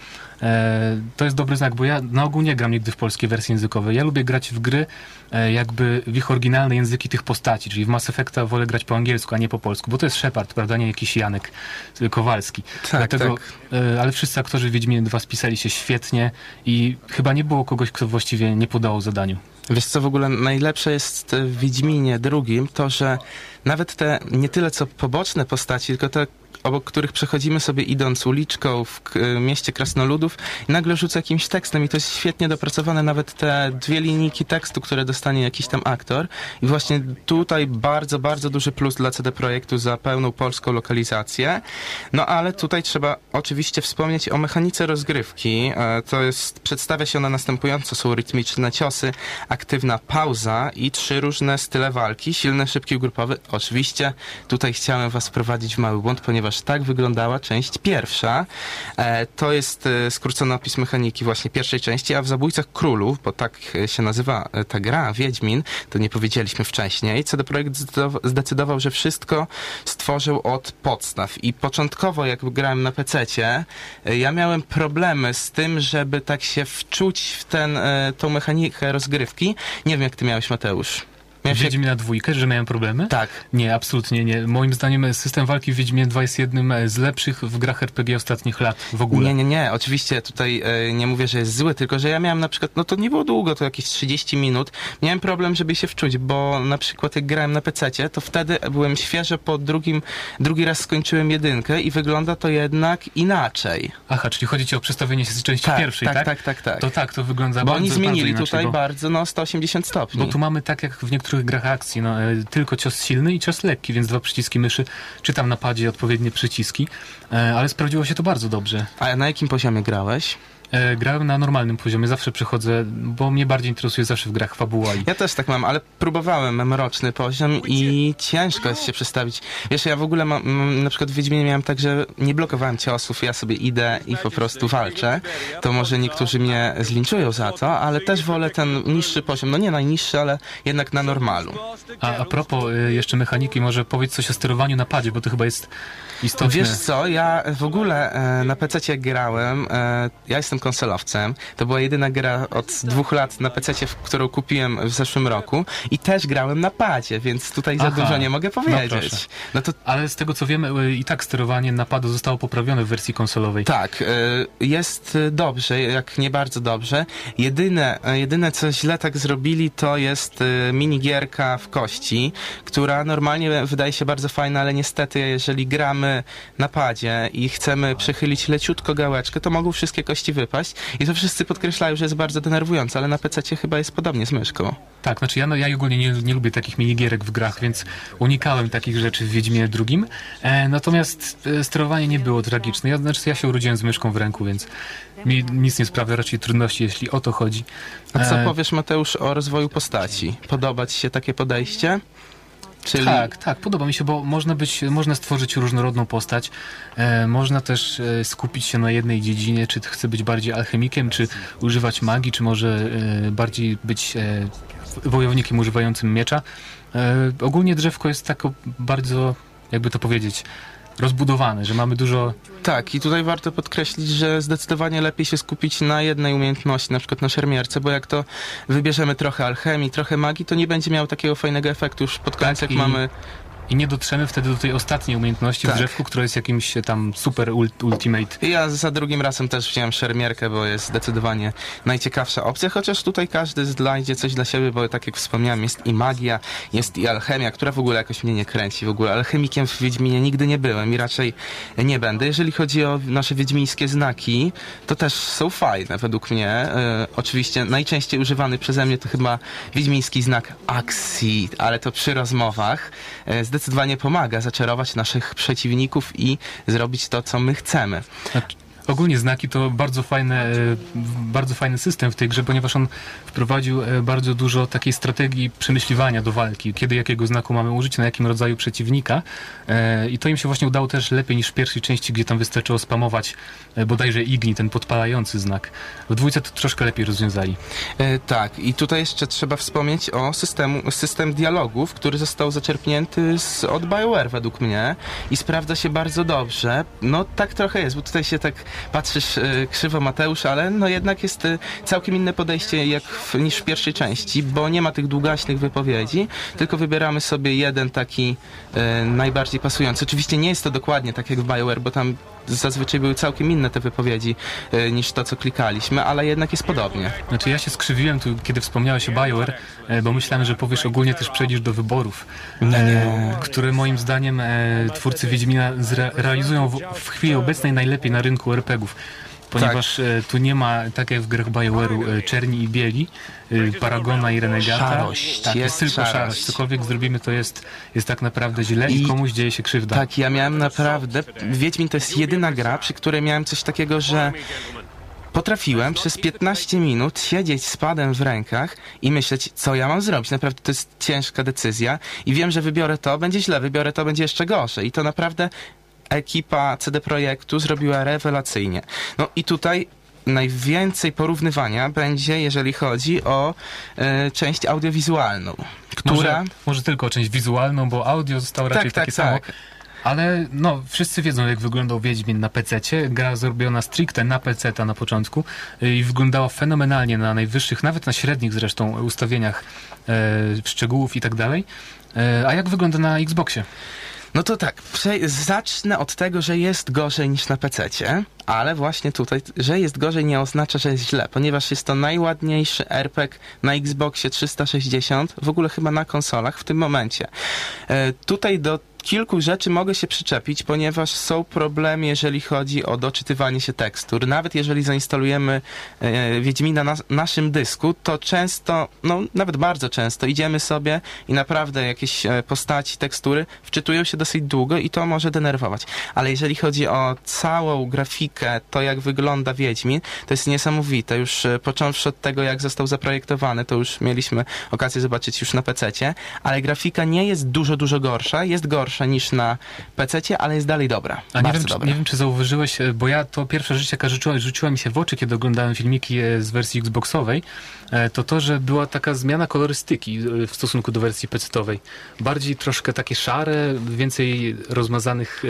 Speaker 6: to jest dobry znak, bo ja na ogół nie gram nigdy w polskiej wersji językowej. Ja lubię grać w gry e, jakby w ich oryginalne języki tych postaci, czyli w Mass Effecta wolę grać po angielsku, a nie po polsku, bo to jest Shepard, prawda, nie jakiś Janek e, Kowalski.
Speaker 7: Tak,
Speaker 6: Dlatego,
Speaker 7: tak.
Speaker 6: e, ale wszyscy aktorzy w Wiedźminie 2 spisali się świetnie i chyba nie było kogoś, kto właściwie nie podało zadaniu.
Speaker 7: Wiesz co w ogóle najlepsze jest w Wiedźminie drugim, to że nawet te nie tyle co poboczne postaci, tylko te obok których przechodzimy sobie idąc uliczką w k- mieście Krasnoludów i nagle rzuca jakimś tekstem i to jest świetnie dopracowane, nawet te dwie linijki tekstu, które dostanie jakiś tam aktor i właśnie tutaj bardzo, bardzo duży plus dla CD Projektu za pełną polską lokalizację. No ale tutaj trzeba oczywiście wspomnieć o mechanice rozgrywki. E, To jest, przedstawia się ona następująco. Są rytmiczne ciosy, aktywna pauza i trzy różne style walki. Silny, szybki, grupowy. Oczywiście tutaj chciałem was wprowadzić w mały błąd, ponieważ tak wyglądała część pierwsza. E, To jest e, skrócony opis mechaniki właśnie pierwszej części, a w Zabójcach Królów, bo tak e, się nazywa ta gra, Wiedźmin, to nie powiedzieliśmy wcześniej, CD Projekt zdecydowa- zdecydował, że wszystko stworzył od podstaw i początkowo jak grałem na PC-cie, ja miałem problemy z tym, żeby tak się wczuć w ten, tą mechanikę rozgrywki. Nie wiem jak ty miałeś Mateusz. Miałeś jak...
Speaker 6: Wiedźmina dwójkę, że miałem problemy?
Speaker 7: Tak.
Speaker 6: Nie, absolutnie nie. Moim zdaniem system walki w Wiedźminie 2 jest jednym e, z lepszych w grach RPG ostatnich lat w ogóle.
Speaker 7: Nie, nie, nie. Oczywiście tutaj e, nie mówię, że jest zły, tylko że ja miałem na przykład, no to nie było długo, to jakieś 30 minut. Miałem problem, żeby się wczuć, bo na przykład jak grałem na PC-cie, to wtedy byłem świeżo po drugim, drugi raz skończyłem jedynkę i wygląda to jednak inaczej.
Speaker 6: Aha, czyli chodzi ci o przestawienie się z części
Speaker 7: Tak,
Speaker 6: pierwszej,
Speaker 7: tak,
Speaker 6: tak?
Speaker 7: tak, tak, tak.
Speaker 6: To tak, to wygląda
Speaker 7: Bo
Speaker 6: bardzo,
Speaker 7: oni zmienili
Speaker 6: bardzo inaczej,
Speaker 7: tutaj
Speaker 6: bo...
Speaker 7: bardzo, no 180 stopni.
Speaker 6: Bo tu mamy tak jak w niektórych grach akcji, no, e, tylko cios silny i cios lekki, więc dwa przyciski myszy, czy tam na padzie odpowiednie przyciski, e, ale sprawdziło się to bardzo dobrze.
Speaker 7: A na jakim poziomie grałeś?
Speaker 6: E, grałem na normalnym poziomie, zawsze przechodzę, bo mnie bardziej interesuje zawsze w grach fabuła i
Speaker 7: Ja też tak mam, ale próbowałem mroczny poziom i ciężko jest się przestawić. Wiesz, ja w ogóle mam, mam, na przykład w Wiedźminie miałem tak, że nie blokowałem ciosów, ja sobie idę i po prostu walczę. To może niektórzy mnie zlinczują za to, ale też wolę ten niższy poziom. No nie najniższy, ale jednak na normalu.
Speaker 6: A, a propos y, jeszcze mechaniki, może powiedz coś o sterowaniu na padzie, bo to chyba jest istotne.
Speaker 7: Wiesz co, ja w ogóle e, na PC grałem, e, ja jestem konsolowcem, to była jedyna gra od dwóch lat na PC, którą kupiłem w zeszłym roku i też grałem na padzie, więc tutaj za
Speaker 6: Aha,
Speaker 7: dużo nie mogę
Speaker 6: no
Speaker 7: powiedzieć.
Speaker 6: proszę.
Speaker 7: No to
Speaker 6: Ale z tego co wiemy, i tak sterowanie napadu zostało poprawione w wersji konsolowej.
Speaker 7: Tak, y, jest y, dobrze, jak nie bardzo dobrze. Jedyne, y, jedyne co źle tak zrobili, to jest minigierka w kości, która normalnie wydaje się bardzo fajna, ale niestety jeżeli gramy na padzie i chcemy przechylić leciutko gałeczkę, to mogą wszystkie kości wypaść i to wszyscy podkreślają, że jest bardzo denerwujące, ale na PC chyba jest podobnie z myszką.
Speaker 6: Tak, znaczy ja, no, ja ogólnie nie, nie lubię takich minigierek w grach, więc unikałem takich rzeczy w Wiedźmie drugim. E, natomiast e, sterowanie nie było tragiczne. Ja, znaczy ja się urodziłem z myszką w ręku, więc mi nic nie sprawia raczej trudności, jeśli o to chodzi.
Speaker 7: A co
Speaker 6: E,
Speaker 7: powiesz Mateusz o rozwoju postaci? Podoba ci się takie podejście? Czyli...
Speaker 6: Tak, tak, podoba mi się, bo można być, można stworzyć różnorodną postać, e, można też e, skupić się na jednej dziedzinie, czy chce być bardziej alchemikiem, czy używać magii, czy może e, bardziej być e, wojownikiem używającym miecza. E, ogólnie drzewko jest tak bardzo, jakby to powiedzieć, rozbudowane, że mamy dużo
Speaker 7: Tak, i tutaj warto podkreślić, że zdecydowanie lepiej się skupić na jednej umiejętności, na przykład na szermierce, bo jak to wybierzemy trochę alchemii, trochę magii, to nie będzie miał takiego fajnego efektu. Już pod koniec,
Speaker 6: Tak,
Speaker 7: jak mamy...
Speaker 6: i nie dotrzemy wtedy do tej ostatniej umiejętności
Speaker 7: Tak.
Speaker 6: w drzewku, która jest jakimś tam super ult- ultimate.
Speaker 7: Ja za drugim razem też wziąłem szermierkę, bo jest zdecydowanie najciekawsza opcja, chociaż tutaj każdy znajdzie coś dla siebie, bo tak jak wspomniałem, jest i magia, jest i alchemia, która w ogóle jakoś mnie nie kręci. W ogóle alchemikiem w Wiedźminie nigdy nie byłem i raczej nie będę. Jeżeli chodzi o nasze wiedźmińskie znaki, to też są fajne według mnie. E, oczywiście najczęściej używany przeze mnie to chyba wiedźmiński znak Axi, ale to przy rozmowach e, zdecydowanie pomaga zaczarować naszych przeciwników i zrobić to, co my chcemy.
Speaker 6: Ogólnie znaki to bardzo fajne, e, bardzo fajny system w tej grze, ponieważ on wprowadził e, bardzo dużo takiej strategii przemyśliwania do walki, kiedy jakiego znaku mamy użyć, na jakim rodzaju przeciwnika. E, I to im się właśnie udało też lepiej niż w pierwszej części, gdzie tam wystarczyło spamować bodajże igni, ten podpalający znak. W dwójce to troszkę lepiej rozwiązali.
Speaker 7: Tak, i tutaj jeszcze trzeba wspomnieć o systemu, system dialogów, który został zaczerpnięty z, od BioWare według mnie i sprawdza się bardzo dobrze. No tak trochę jest, bo tutaj się tak patrzysz y, krzywo Mateusz, ale no jednak jest y, całkiem inne podejście jak w, niż w pierwszej części, bo nie ma tych długaśnych wypowiedzi, tylko wybieramy sobie jeden taki y, najbardziej pasujący. Oczywiście nie jest to dokładnie tak jak w BioWare, bo tam zazwyczaj były całkiem inne te wypowiedzi y, niż to, co klikaliśmy, ale jednak jest podobnie.
Speaker 6: Znaczy ja się skrzywiłem tu, kiedy wspomniałeś o BioWare, e, bo myślałem, że powiesz ogólnie też przejdziesz do wyborów, e, które moim zdaniem e, twórcy Wiedźmina realizują w, w chwili obecnej najlepiej na rynku RPGów. Ponieważ e, tu nie ma, tak jak w grach BioWare'u, e, czerni i bieli, e, Paragona i Renegata.
Speaker 7: Szarość,
Speaker 6: tak,
Speaker 7: jest
Speaker 6: jest tylko
Speaker 7: szarość.
Speaker 6: szarość. Cokolwiek zrobimy, to jest, jest tak naprawdę źle i,
Speaker 7: I-
Speaker 6: komuś dzieje się krzywda.
Speaker 7: Tak, ja miałem naprawdę. Wiedźmin to jest jedyna gra, przy której miałem coś takiego, że potrafiłem przez 15 minut siedzieć z padem w rękach i myśleć, co ja mam zrobić. Naprawdę to jest ciężka decyzja i wiem, że wybiorę to, będzie źle, wybiorę to, będzie jeszcze gorzej. I to naprawdę ekipa CD Projektu zrobiła rewelacyjnie. No i tutaj najwięcej porównywania będzie, jeżeli chodzi o e, część audiowizualną, która...
Speaker 6: Może, może tylko część wizualną, bo audio zostało raczej
Speaker 7: tak,
Speaker 6: takie samo.
Speaker 7: tak.
Speaker 6: Ale no, wszyscy wiedzą, jak wyglądał Wiedźmin na PC-cie. Gra zrobiona stricte na PC-ta na początku y, i wyglądała fenomenalnie na najwyższych, nawet na średnich zresztą ustawieniach e, szczegółów i tak dalej. E, a jak wygląda na Xboxie?
Speaker 7: No to tak, zacznę od tego, że jest gorzej niż na PC-cie, ale właśnie tutaj, że jest gorzej nie oznacza, że jest źle, ponieważ jest to najładniejszy RPG na Xboxie 360, w ogóle chyba na konsolach w tym momencie. E, tutaj do kilku rzeczy mogę się przyczepić, ponieważ są problemy, jeżeli chodzi o doczytywanie się tekstur. Nawet jeżeli zainstalujemy e, Wiedźmina na naszym dysku, to często, no nawet bardzo często idziemy sobie i naprawdę jakieś e, postaci, tekstury wczytują się dosyć długo i to może denerwować. Ale jeżeli chodzi o całą grafikę, to jak wygląda Wiedźmin, to jest niesamowite. Już e, począwszy od tego, jak został zaprojektowany, to już mieliśmy okazję zobaczyć już na PC-cie, ale grafika nie jest dużo, dużo gorsza. Jest gorsza niż na PC-cie, ale jest dalej dobra.
Speaker 6: A nie wiem, czy,
Speaker 7: dobra.
Speaker 6: nie wiem, czy zauważyłeś, e, bo ja to pierwsza rzecz, jaka rzuciła, rzuciła mi się w oczy, kiedy oglądałem filmiki e, z wersji Xboxowej, e, to to, że była taka zmiana kolorystyki w stosunku do wersji PC-towej. Bardziej troszkę takie szare, więcej rozmazanych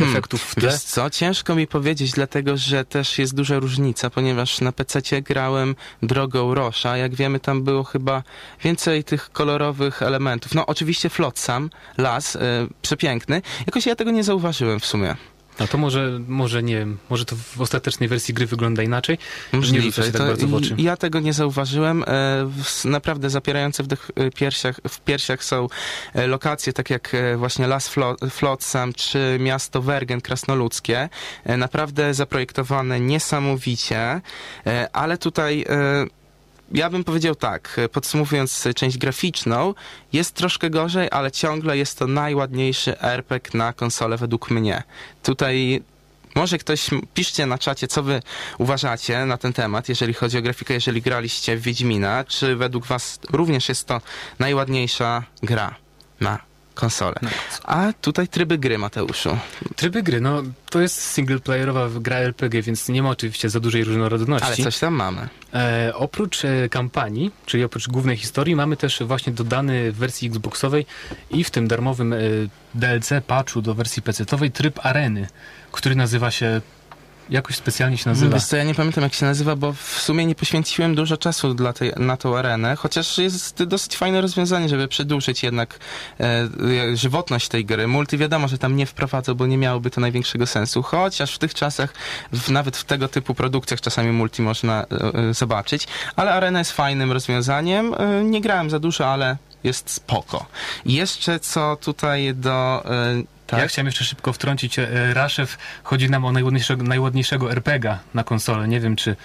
Speaker 6: efektów w tle.
Speaker 7: Wiesz co, ciężko mi powiedzieć, dlatego że też jest duża różnica, ponieważ na PC grałem drogą Rosza. Jak wiemy, tam było chyba więcej tych kolorowych elementów. No oczywiście Flotsam, las, y, przepiękny. Jakoś ja tego nie zauważyłem w sumie.
Speaker 6: No to może, może nie wiem, może to w ostatecznej wersji gry wygląda inaczej, że nie
Speaker 7: Możliwe.
Speaker 6: rzuca się tak bardzo w oczy.
Speaker 7: Ja tego nie zauważyłem. E, w- Naprawdę zapierające wdech e, piersiach, w piersiach są e, lokacje, tak jak właśnie Las Flo- Flotsam czy miasto Wergen krasnoludzkie. Naprawdę zaprojektowane niesamowicie, ale tutaj ja bym powiedział tak, e, podsumowując e, część graficzną, jest troszkę gorzej, ale ciągle jest to najładniejszy RPG na konsolę według mnie. Tutaj może ktoś, piszcie na czacie, co wy uważacie na ten temat, jeżeli chodzi o grafikę, jeżeli graliście w Wiedźmina, czy według was również jest to najładniejsza gra na konsolę. A tutaj tryby gry, Mateuszu.
Speaker 6: Tryby gry, no to jest singleplayerowa gra RPG, więc nie ma oczywiście za dużej różnorodności.
Speaker 7: Ale coś tam mamy.
Speaker 6: E, oprócz e, kampanii, czyli oprócz głównej historii, mamy też właśnie dodany w wersji Xboxowej i w tym darmowym e, DLC patchu do wersji PC-owej tryb areny, który nazywa się jakoś specjalnie się nazywa.
Speaker 7: Wiesz co, ja nie pamiętam jak się nazywa, bo w sumie nie poświęciłem dużo czasu dla tej, na tą arenę, chociaż jest dosyć fajne rozwiązanie, żeby przedłużyć jednak e, e, żywotność tej gry. Multi wiadomo, że tam nie wprowadzą, bo nie miałoby to największego sensu, chociaż w tych czasach, w, nawet w tego typu produkcjach czasami multi można e, e, zobaczyć, ale arena jest fajnym rozwiązaniem. E, nie grałem za dużo, ale jest spoko. Jeszcze co tutaj do... Tak?
Speaker 6: Ja chciałem jeszcze szybko wtrącić, e, Raszew chodzi nam o najładniejszego, najładniejszego RPG na konsolę. Nie wiem, czy.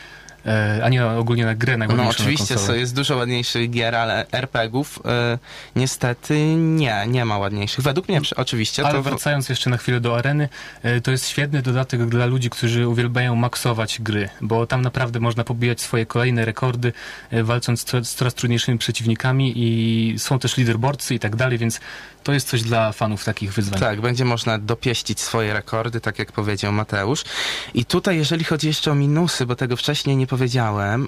Speaker 6: E, a nie ogólnie na grę
Speaker 7: No oczywiście
Speaker 6: na konsolę.
Speaker 7: jest dużo ładniejszych gier, ale RPGów e, niestety nie, nie ma ładniejszych. Według mnie oczywiście
Speaker 6: Ale
Speaker 7: to...
Speaker 6: wracając jeszcze na chwilę do areny, e, to jest świetny dodatek dla ludzi, którzy uwielbiają maksować gry, bo tam naprawdę można pobijać swoje kolejne rekordy, e, walcząc z coraz trudniejszymi przeciwnikami i są też leaderboardsy i tak dalej, więc to jest coś dla fanów takich wyzwań.
Speaker 7: Tak, będzie można dopieścić swoje rekordy, tak jak powiedział Mateusz. I tutaj, jeżeli chodzi jeszcze o minusy, bo tego wcześniej nie powiedziałem,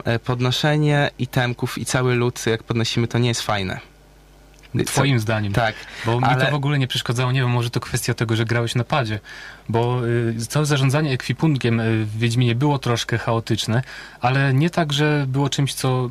Speaker 7: e, podnoszenie itemków i cały lód, jak podnosimy, to nie jest fajne.
Speaker 6: Twoim zdaniem.
Speaker 7: Tak.
Speaker 6: Bo mi
Speaker 7: ale-
Speaker 6: to w ogóle nie przeszkadzało. Nie wiem, może to kwestia tego, że grałeś na padzie. Bo y, całe zarządzanie ekwipunkiem y, w Wiedźminie było troszkę chaotyczne, ale nie tak, że było czymś, co,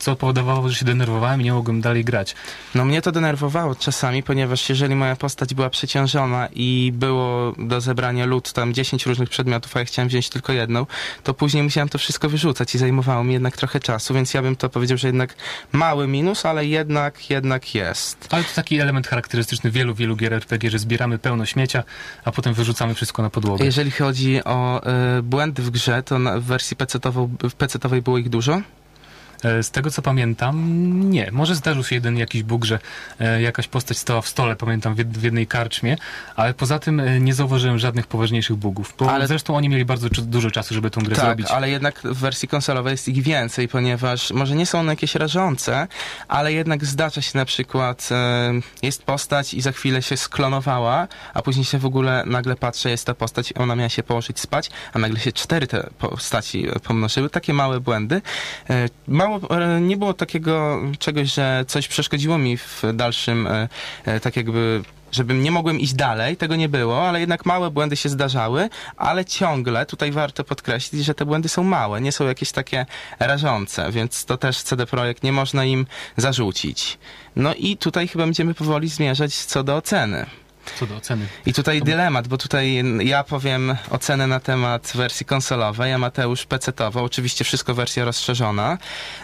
Speaker 6: co powodowało, że się denerwowałem i nie mogłem dalej grać.
Speaker 7: No mnie to denerwowało czasami, ponieważ jeżeli moja postać była przeciążona i było do zebrania lód tam 10 różnych przedmiotów, a ja chciałem wziąć tylko jedną, to później musiałem to wszystko wyrzucać i zajmowało mi jednak trochę czasu, więc ja bym to powiedział, że jednak mały minus, ale jednak, jednak jest.
Speaker 6: Ale to taki element charakterystyczny wielu, wielu gier RPG, że zbieramy pełno śmiecia, a potem wyrzucamy wszystko na podłogę.
Speaker 7: Jeżeli chodzi o y, błędy w grze, to na, w wersji PC-towej, PC-towej było ich dużo?
Speaker 6: E, Z tego co pamiętam, nie. Może zdarzył się jeden jakiś bóg, że e, jakaś postać stała w stole, pamiętam, w jed- w jednej karczmie, ale poza tym e, nie zauważyłem żadnych poważniejszych bugów. Bo
Speaker 7: Ale-
Speaker 6: zresztą oni mieli bardzo dużo czasu, żeby tą grę
Speaker 7: tak,
Speaker 6: zrobić.
Speaker 7: ale jednak w wersji konsolowej jest ich więcej, ponieważ może nie są one jakieś rażące, ale jednak zdarza się na przykład, jest postać i za chwilę się sklonowała, a później się w ogóle nagle patrzę, jest ta postać, ona miała się położyć spać, a nagle się cztery te postaci pomnożyły. Takie małe błędy. Mało, e, nie było takiego czegoś, że coś przeszkodziło mi w dalszym, e, e, tak jakby żebym nie mogłem iść dalej, tego nie było, ale jednak małe błędy się zdarzały, ale ciągle tutaj warto podkreślić, że te błędy są małe, nie są jakieś takie rażące, więc to też CD Projekt nie można im zarzucić. No i tutaj chyba będziemy powoli zmierzać co do oceny.
Speaker 6: Co do oceny.
Speaker 7: I tutaj dylemat, bo tutaj ja powiem ocenę na temat wersji konsolowej, a Mateusz PC-towo, oczywiście wszystko wersja rozszerzona.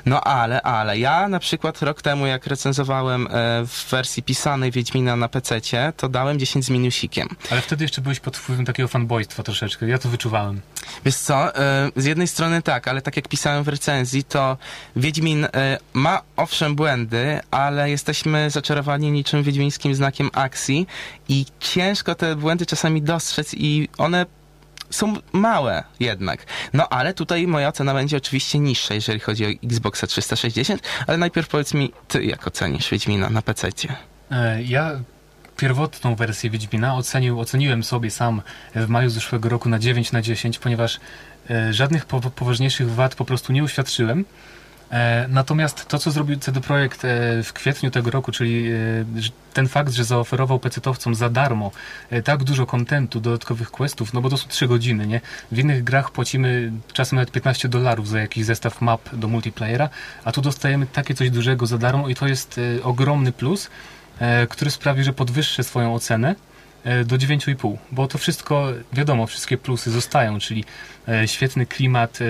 Speaker 7: No ale, ale ja na przykład rok temu jak recenzowałem e, w wersji pisanej Wiedźmina na PC-cie, to dałem 10 z minusikiem.
Speaker 6: Ale wtedy jeszcze byłeś pod wpływem takiego fanboystwa troszeczkę. Ja to wyczuwałem.
Speaker 7: Wiesz co, e, z jednej strony tak, ale tak jak pisałem w recenzji, to Wiedźmin e, ma owszem błędy, ale jesteśmy zaczarowani niczym wiedźmińskim znakiem akcji i ciężko te błędy czasami dostrzec i one są małe jednak. No ale tutaj moja ocena będzie oczywiście niższa, jeżeli chodzi o Xboxa 360, ale najpierw powiedz mi, ty jak ocenisz Wiedźmina na PC-cie?
Speaker 6: E, Ja pierwotną wersję Wiedźmina ocenił, oceniłem sobie sam w maju zeszłego roku na 9 na 10, ponieważ e, żadnych po, poważniejszych wad po prostu nie uświadczyłem. E, Natomiast to, co zrobił CD Projekt e, w kwietniu tego roku, czyli e, ten fakt, że zaoferował pecetowcom za darmo tak dużo kontentu, dodatkowych questów, no bo to są 3 godziny, nie? W innych grach płacimy czasem nawet 15 dolarów za jakiś zestaw map do multiplayera, a tu dostajemy takie coś dużego za darmo i to jest ogromny plus, który sprawi, że podwyższę swoją ocenę do 9,5, bo to wszystko, wiadomo, wszystkie plusy zostają, czyli e, świetny klimat, e,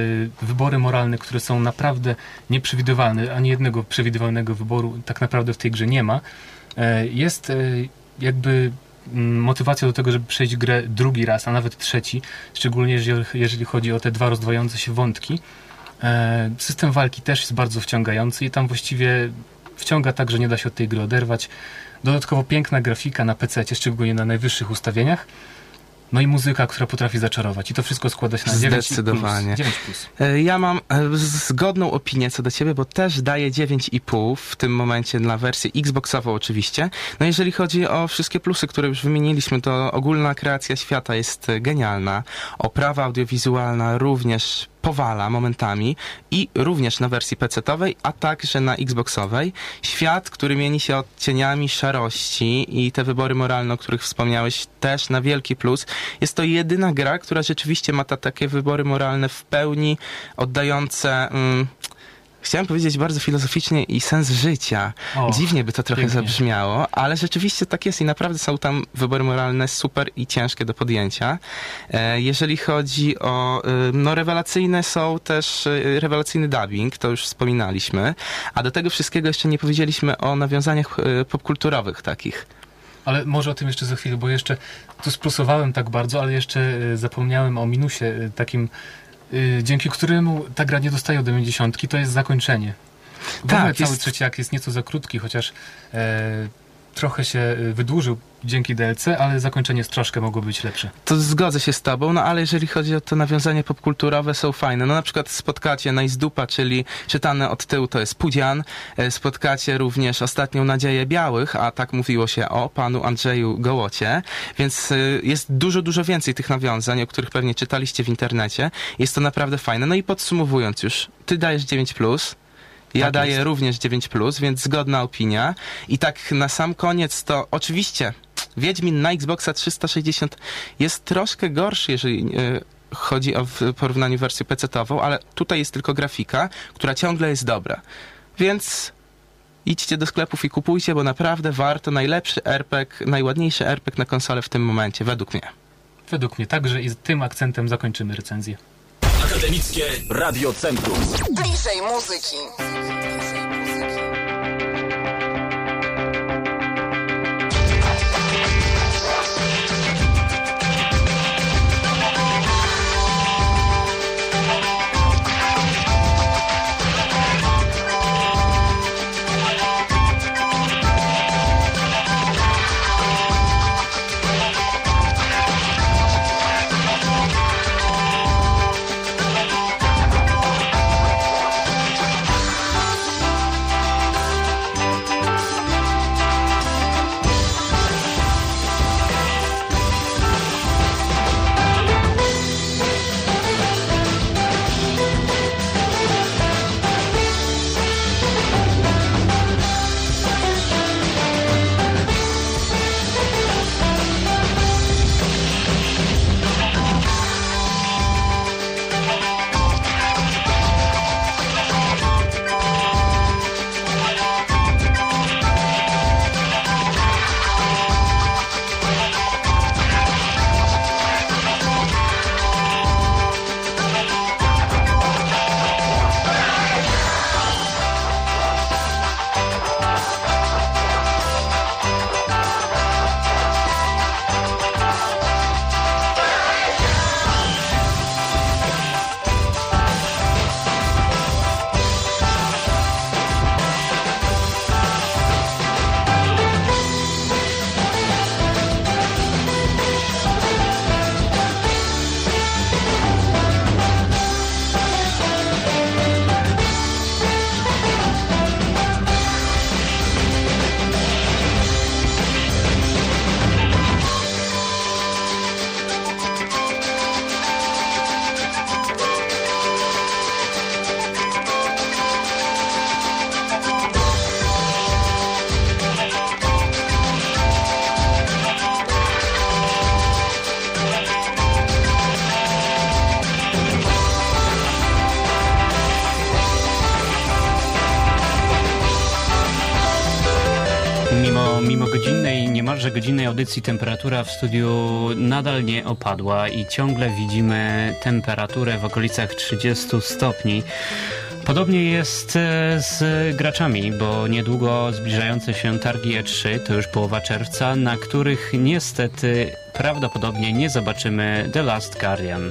Speaker 6: wybory moralne, które są naprawdę nieprzewidywalne, ani jednego przewidywalnego wyboru tak naprawdę w tej grze nie ma. E, Jest e, jakby mm, motywacja do tego, żeby przejść grę drugi raz, a nawet trzeci, szczególnie jeżeli, chodzi o te dwa rozdwające się wątki. E, System walki też jest bardzo wciągający i tam właściwie wciąga tak, że nie da się od tej gry oderwać. Dodatkowo piękna grafika na PC, szczególnie na najwyższych ustawieniach. No i muzyka, która potrafi zaczarować. I to wszystko składa się na 9
Speaker 7: Zdecydowanie.
Speaker 6: Plus. 9 plus.
Speaker 7: E, Ja mam e, zgodną opinię co do ciebie, bo też daję 9,5 w tym momencie dla wersji Xboxową oczywiście. No jeżeli chodzi o wszystkie plusy, które już wymieniliśmy, to ogólna kreacja świata jest genialna. Oprawa audiowizualna również powala momentami i również na wersji PC-towej, a także na Xboxowej. Świat, który mieni się odcieniami szarości i te wybory moralne, o których wspomniałeś, też na wielki plus. Jest to jedyna gra, która rzeczywiście ma ta, takie wybory moralne w pełni oddające... Mm, Chciałem powiedzieć bardzo filozoficznie i sens życia.
Speaker 6: O,
Speaker 7: Dziwnie by to trochę
Speaker 6: pięknie.
Speaker 7: zabrzmiało, ale rzeczywiście tak jest i naprawdę są tam wybory moralne super i ciężkie do podjęcia. E, Jeżeli chodzi o, y, no rewelacyjne są też, y, rewelacyjny dubbing, to już wspominaliśmy, a do tego wszystkiego jeszcze nie powiedzieliśmy o nawiązaniach y, popkulturowych takich.
Speaker 6: Ale może o tym jeszcze za chwilę, bo jeszcze tu splusowałem tak bardzo, ale jeszcze zapomniałem o minusie takim, dzięki któremu ta gra nie dostaje do 90, to jest zakończenie. W
Speaker 7: Tak,
Speaker 6: cały
Speaker 7: jest-
Speaker 6: trzeci akt jest nieco za krótki, chociaż e, trochę się e, wydłużył dzięki DLC, ale zakończenie troszkę mogło być lepsze.
Speaker 7: To zgodzę się z tobą, no ale jeżeli chodzi o to nawiązania popkulturowe, są fajne. No na przykład spotkacie Najzdupa, czyli czytane od tyłu to jest Pudzian. E, Spotkacie również Ostatnią Nadzieję Białych, a tak mówiło się o panu Andrzeju Gołocie. Więc y, jest dużo, dużo więcej tych nawiązań, o których pewnie czytaliście w internecie. Jest to naprawdę fajne. No i podsumowując już, ty dajesz 9+, Ja
Speaker 5: Tak
Speaker 7: daję
Speaker 5: jest.
Speaker 7: również 9, więc zgodna opinia. I tak na sam koniec to oczywiście Wiedźmin na Xboxa 360 jest troszkę gorszy, jeżeli e, chodzi o w porównaniu wersję PC-tową, ale tutaj jest tylko grafika, która ciągle jest dobra. Więc idźcie do sklepów i kupujcie, bo naprawdę warto. Najlepszy RPG, najładniejszy RPG na konsolę w tym momencie, według mnie.
Speaker 6: Według mnie także i z tym akcentem zakończymy recenzję.
Speaker 1: Akademickie Radio Centrum.
Speaker 10: Bliżej muzyki.
Speaker 5: Audycji temperatura w studiu nadal nie opadła i ciągle widzimy temperaturę w okolicach 30 stopni. Podobnie jest e, z graczami, bo niedługo zbliżające się targi E3, to już połowa czerwca, na których niestety prawdopodobnie nie zobaczymy The Last Guardian.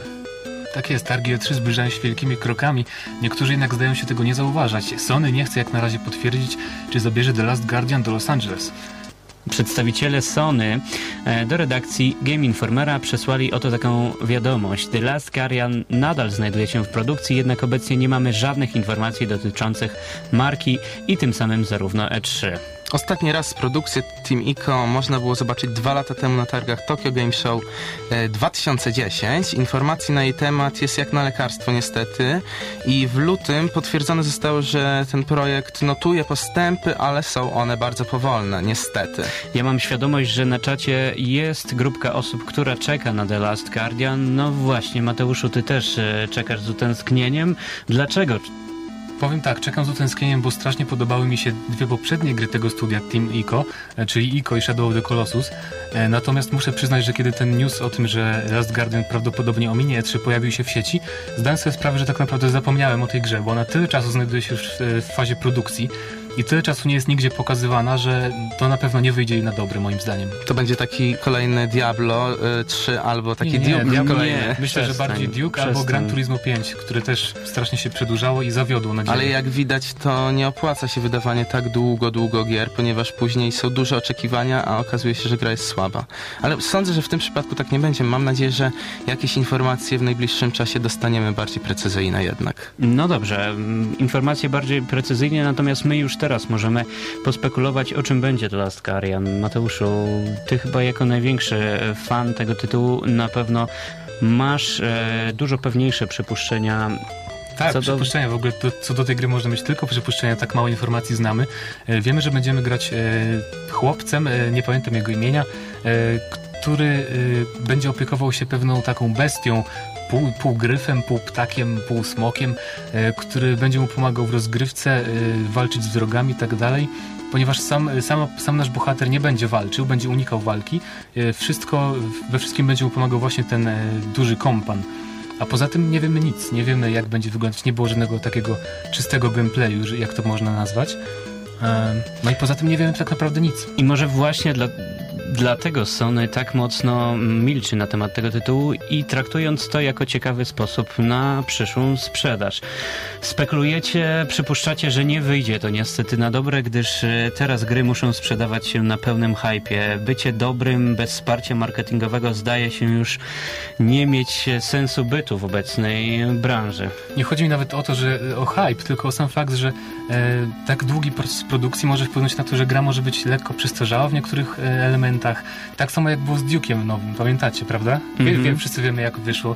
Speaker 6: Tak jest, targi E3 zbliżają się wielkimi krokami. Niektórzy jednak zdają się tego nie zauważać. Sony nie chce jak na razie potwierdzić, czy zabierze The Last Guardian do Los Angeles.
Speaker 5: Przedstawiciele Sony e, do redakcji Game Informera przesłali oto taką wiadomość. The Last Guardian nadal znajduje się w produkcji, jednak obecnie nie mamy żadnych informacji dotyczących marki i tym samym zarówno E E3.
Speaker 7: Ostatni raz produkcję Team Ico można było zobaczyć dwa lata temu na targach Tokyo Game Show e, 2010. Informacji na jej temat jest jak na lekarstwo niestety i w lutym potwierdzone zostało, że ten projekt notuje postępy, ale są one bardzo powolne, niestety.
Speaker 5: Ja mam świadomość, że na czacie jest grupka osób, która czeka na The Last Guardian. No właśnie, Mateuszu, ty też e, czekasz z utęsknieniem. Dlaczego?
Speaker 6: Powiem tak, czekam z utęsknieniem, bo strasznie podobały mi się dwie poprzednie gry tego studia Team Ico, e, czyli Ico i Shadow of the Colossus. E, Natomiast muszę przyznać, że kiedy ten news o tym, że Last Guardian prawdopodobnie ominie E3 pojawił się w sieci, zdałem sobie sprawę, że tak naprawdę zapomniałem o tej grze, bo ona tyle czasu znajduje się już w, w fazie produkcji i tyle czasu nie jest nigdzie pokazywana, że to na pewno nie wyjdzie jej na dobre, moim zdaniem.
Speaker 7: To będzie taki kolejny Diablo y, 3 albo taki
Speaker 6: Nie, nie,
Speaker 7: Duke
Speaker 6: Diablo
Speaker 7: kolejny.
Speaker 6: nie. Myślę, że
Speaker 5: Przestań,
Speaker 6: bardziej Duke albo
Speaker 5: przestań.
Speaker 6: Gran Turismo 5, które też strasznie się przedłużało i zawiodło na
Speaker 7: Ale jak widać, to nie opłaca się wydawanie tak długo, długo gier, ponieważ później są duże oczekiwania, a okazuje się, że gra jest słaba. Ale sądzę, że w tym przypadku tak nie będzie. Mam nadzieję, że jakieś informacje w najbliższym czasie dostaniemy bardziej precyzyjne jednak.
Speaker 5: No dobrze, mm, informacje bardziej precyzyjnie, natomiast my już teraz możemy pospekulować, o czym będzie The Last Guardian. Mateuszu, ty chyba jako największy fan tego tytułu na pewno masz e, dużo pewniejsze przypuszczenia
Speaker 6: Tak,
Speaker 5: Co do-
Speaker 6: przypuszczenia. W ogóle to, co do tej gry można mieć tylko przypuszczenia, tak mało informacji znamy. E, Wiemy, że będziemy grać e, chłopcem, e, nie pamiętam jego imienia, który będzie opiekował się pewną taką bestią, pół, pół gryfem, pół ptakiem, pół smokiem, e, który będzie mu pomagał w rozgrywce, e, walczyć z wrogami i tak dalej. Ponieważ sam, sam, sam nasz bohater nie będzie walczył, będzie unikał walki, e, wszystko, we wszystkim będzie mu pomagał właśnie ten duży kompan. A poza tym nie wiemy nic, nie wiemy jak będzie wyglądać, nie było żadnego takiego czystego gameplayu, jak to można nazwać. Em, No i poza tym nie wiemy tak naprawdę nic.
Speaker 5: I może właśnie dla, dlatego Sony tak mocno milczy na temat tego tytułu i traktując to jako ciekawy sposób na przyszłą sprzedaż. Spekulujecie, przypuszczacie, że nie wyjdzie to niestety na dobre, gdyż e, teraz gry muszą sprzedawać się na pełnym hypie. Bycie dobrym bez wsparcia marketingowego zdaje się już nie mieć sensu bytu w obecnej branży.
Speaker 6: Nie chodzi mi nawet o to, że o hype, tylko o sam fakt, że e, tak długi proces produkcji może wpłynąć na to, że gra może być lekko przestarzała w niektórych e, elementach. Tak samo jak było z Duke'em nowym, pamiętacie, prawda?
Speaker 5: Mhm.
Speaker 6: wie, wszyscy wiemy jak wyszło.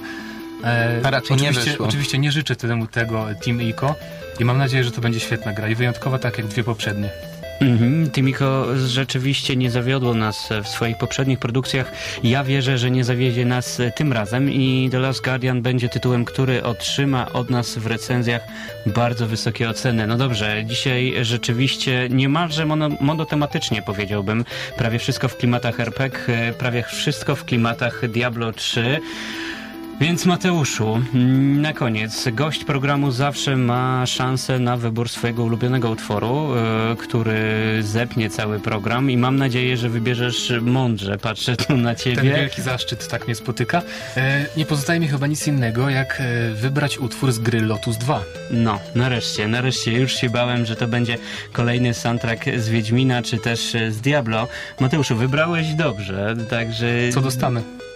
Speaker 6: E,
Speaker 7: raczej nie
Speaker 6: oczywiście,
Speaker 7: wyszło.
Speaker 6: Oczywiście nie życzę temu tego Team Ico i mam nadzieję, że to będzie świetna gra i wyjątkowa tak jak dwie poprzednie.
Speaker 5: Mhm, Timiko rzeczywiście nie zawiodło nas w swoich poprzednich produkcjach. Ja wierzę, że nie zawiedzie nas tym razem i The Last Guardian będzie tytułem, który otrzyma od nas w recenzjach bardzo wysokie oceny. No dobrze, dzisiaj rzeczywiście niemalże mono, monotematycznie powiedziałbym. Prawie wszystko w klimatach RPG, prawie wszystko w klimatach Diablo 3. Więc Mateuszu, mm, na koniec, gość programu zawsze ma szansę na wybór swojego ulubionego utworu, e, który zepnie cały program i mam nadzieję, że wybierzesz mądrze. Patrzę tu na
Speaker 6: Ten
Speaker 5: ciebie.
Speaker 6: wielki zaszczyt tak mnie spotyka. E, nie pozostaje mi chyba nic innego, jak e, wybrać utwór z gry Lotus 2.
Speaker 5: No, nareszcie, nareszcie. Już się bałem, że to będzie kolejny soundtrack z Wiedźmina, czy też z Diablo. Mateuszu, wybrałeś dobrze, także...
Speaker 6: Co dostanę?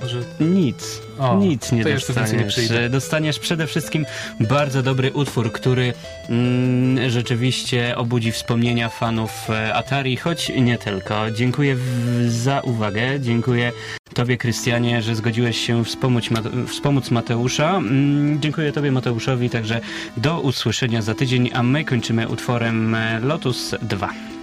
Speaker 6: Może...
Speaker 5: Nic.
Speaker 6: O,
Speaker 5: nic nie
Speaker 6: więcej nie
Speaker 5: dostaniesz. Dostaniesz przede wszystkim bardzo dobry utwór, który mm, rzeczywiście obudzi wspomnienia fanów e, Atari, choć nie tylko. Dziękuję za uwagę. Dziękuję Tobie, Krystianie, że zgodziłeś się wspomóc, Mate, wspomóc Mateusza. Mm, dziękuję Tobie, Mateuszowi, także do usłyszenia za tydzień, a my kończymy utworem e, Lotus 2.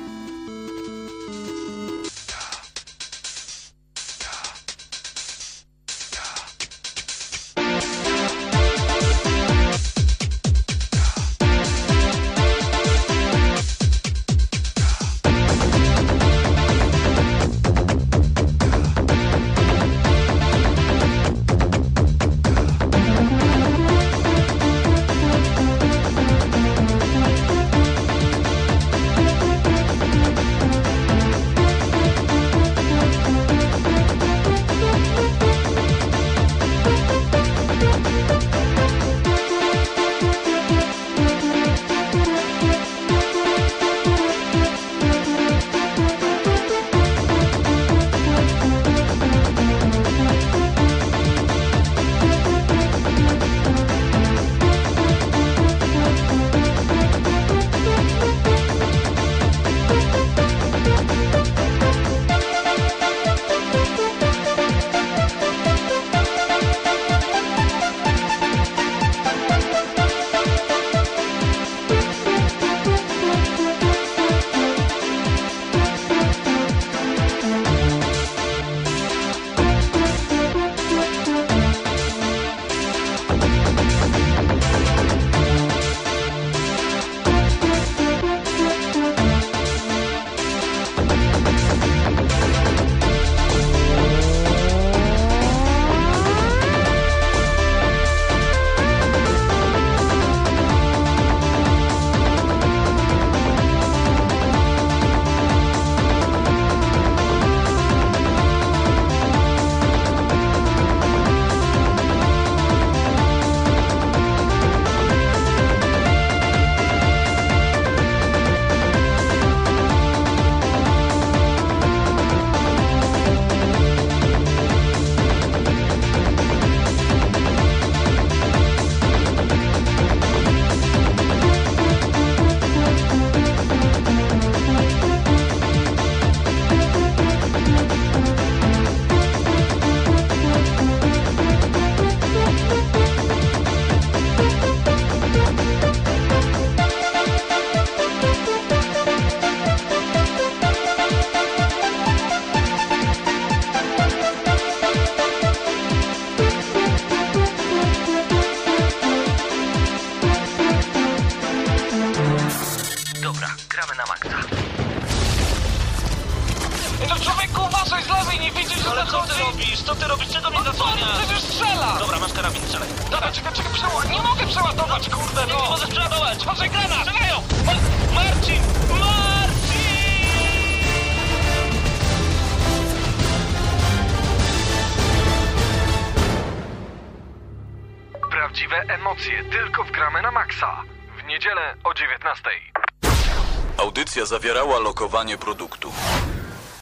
Speaker 4: zawierała lokowanie produktu.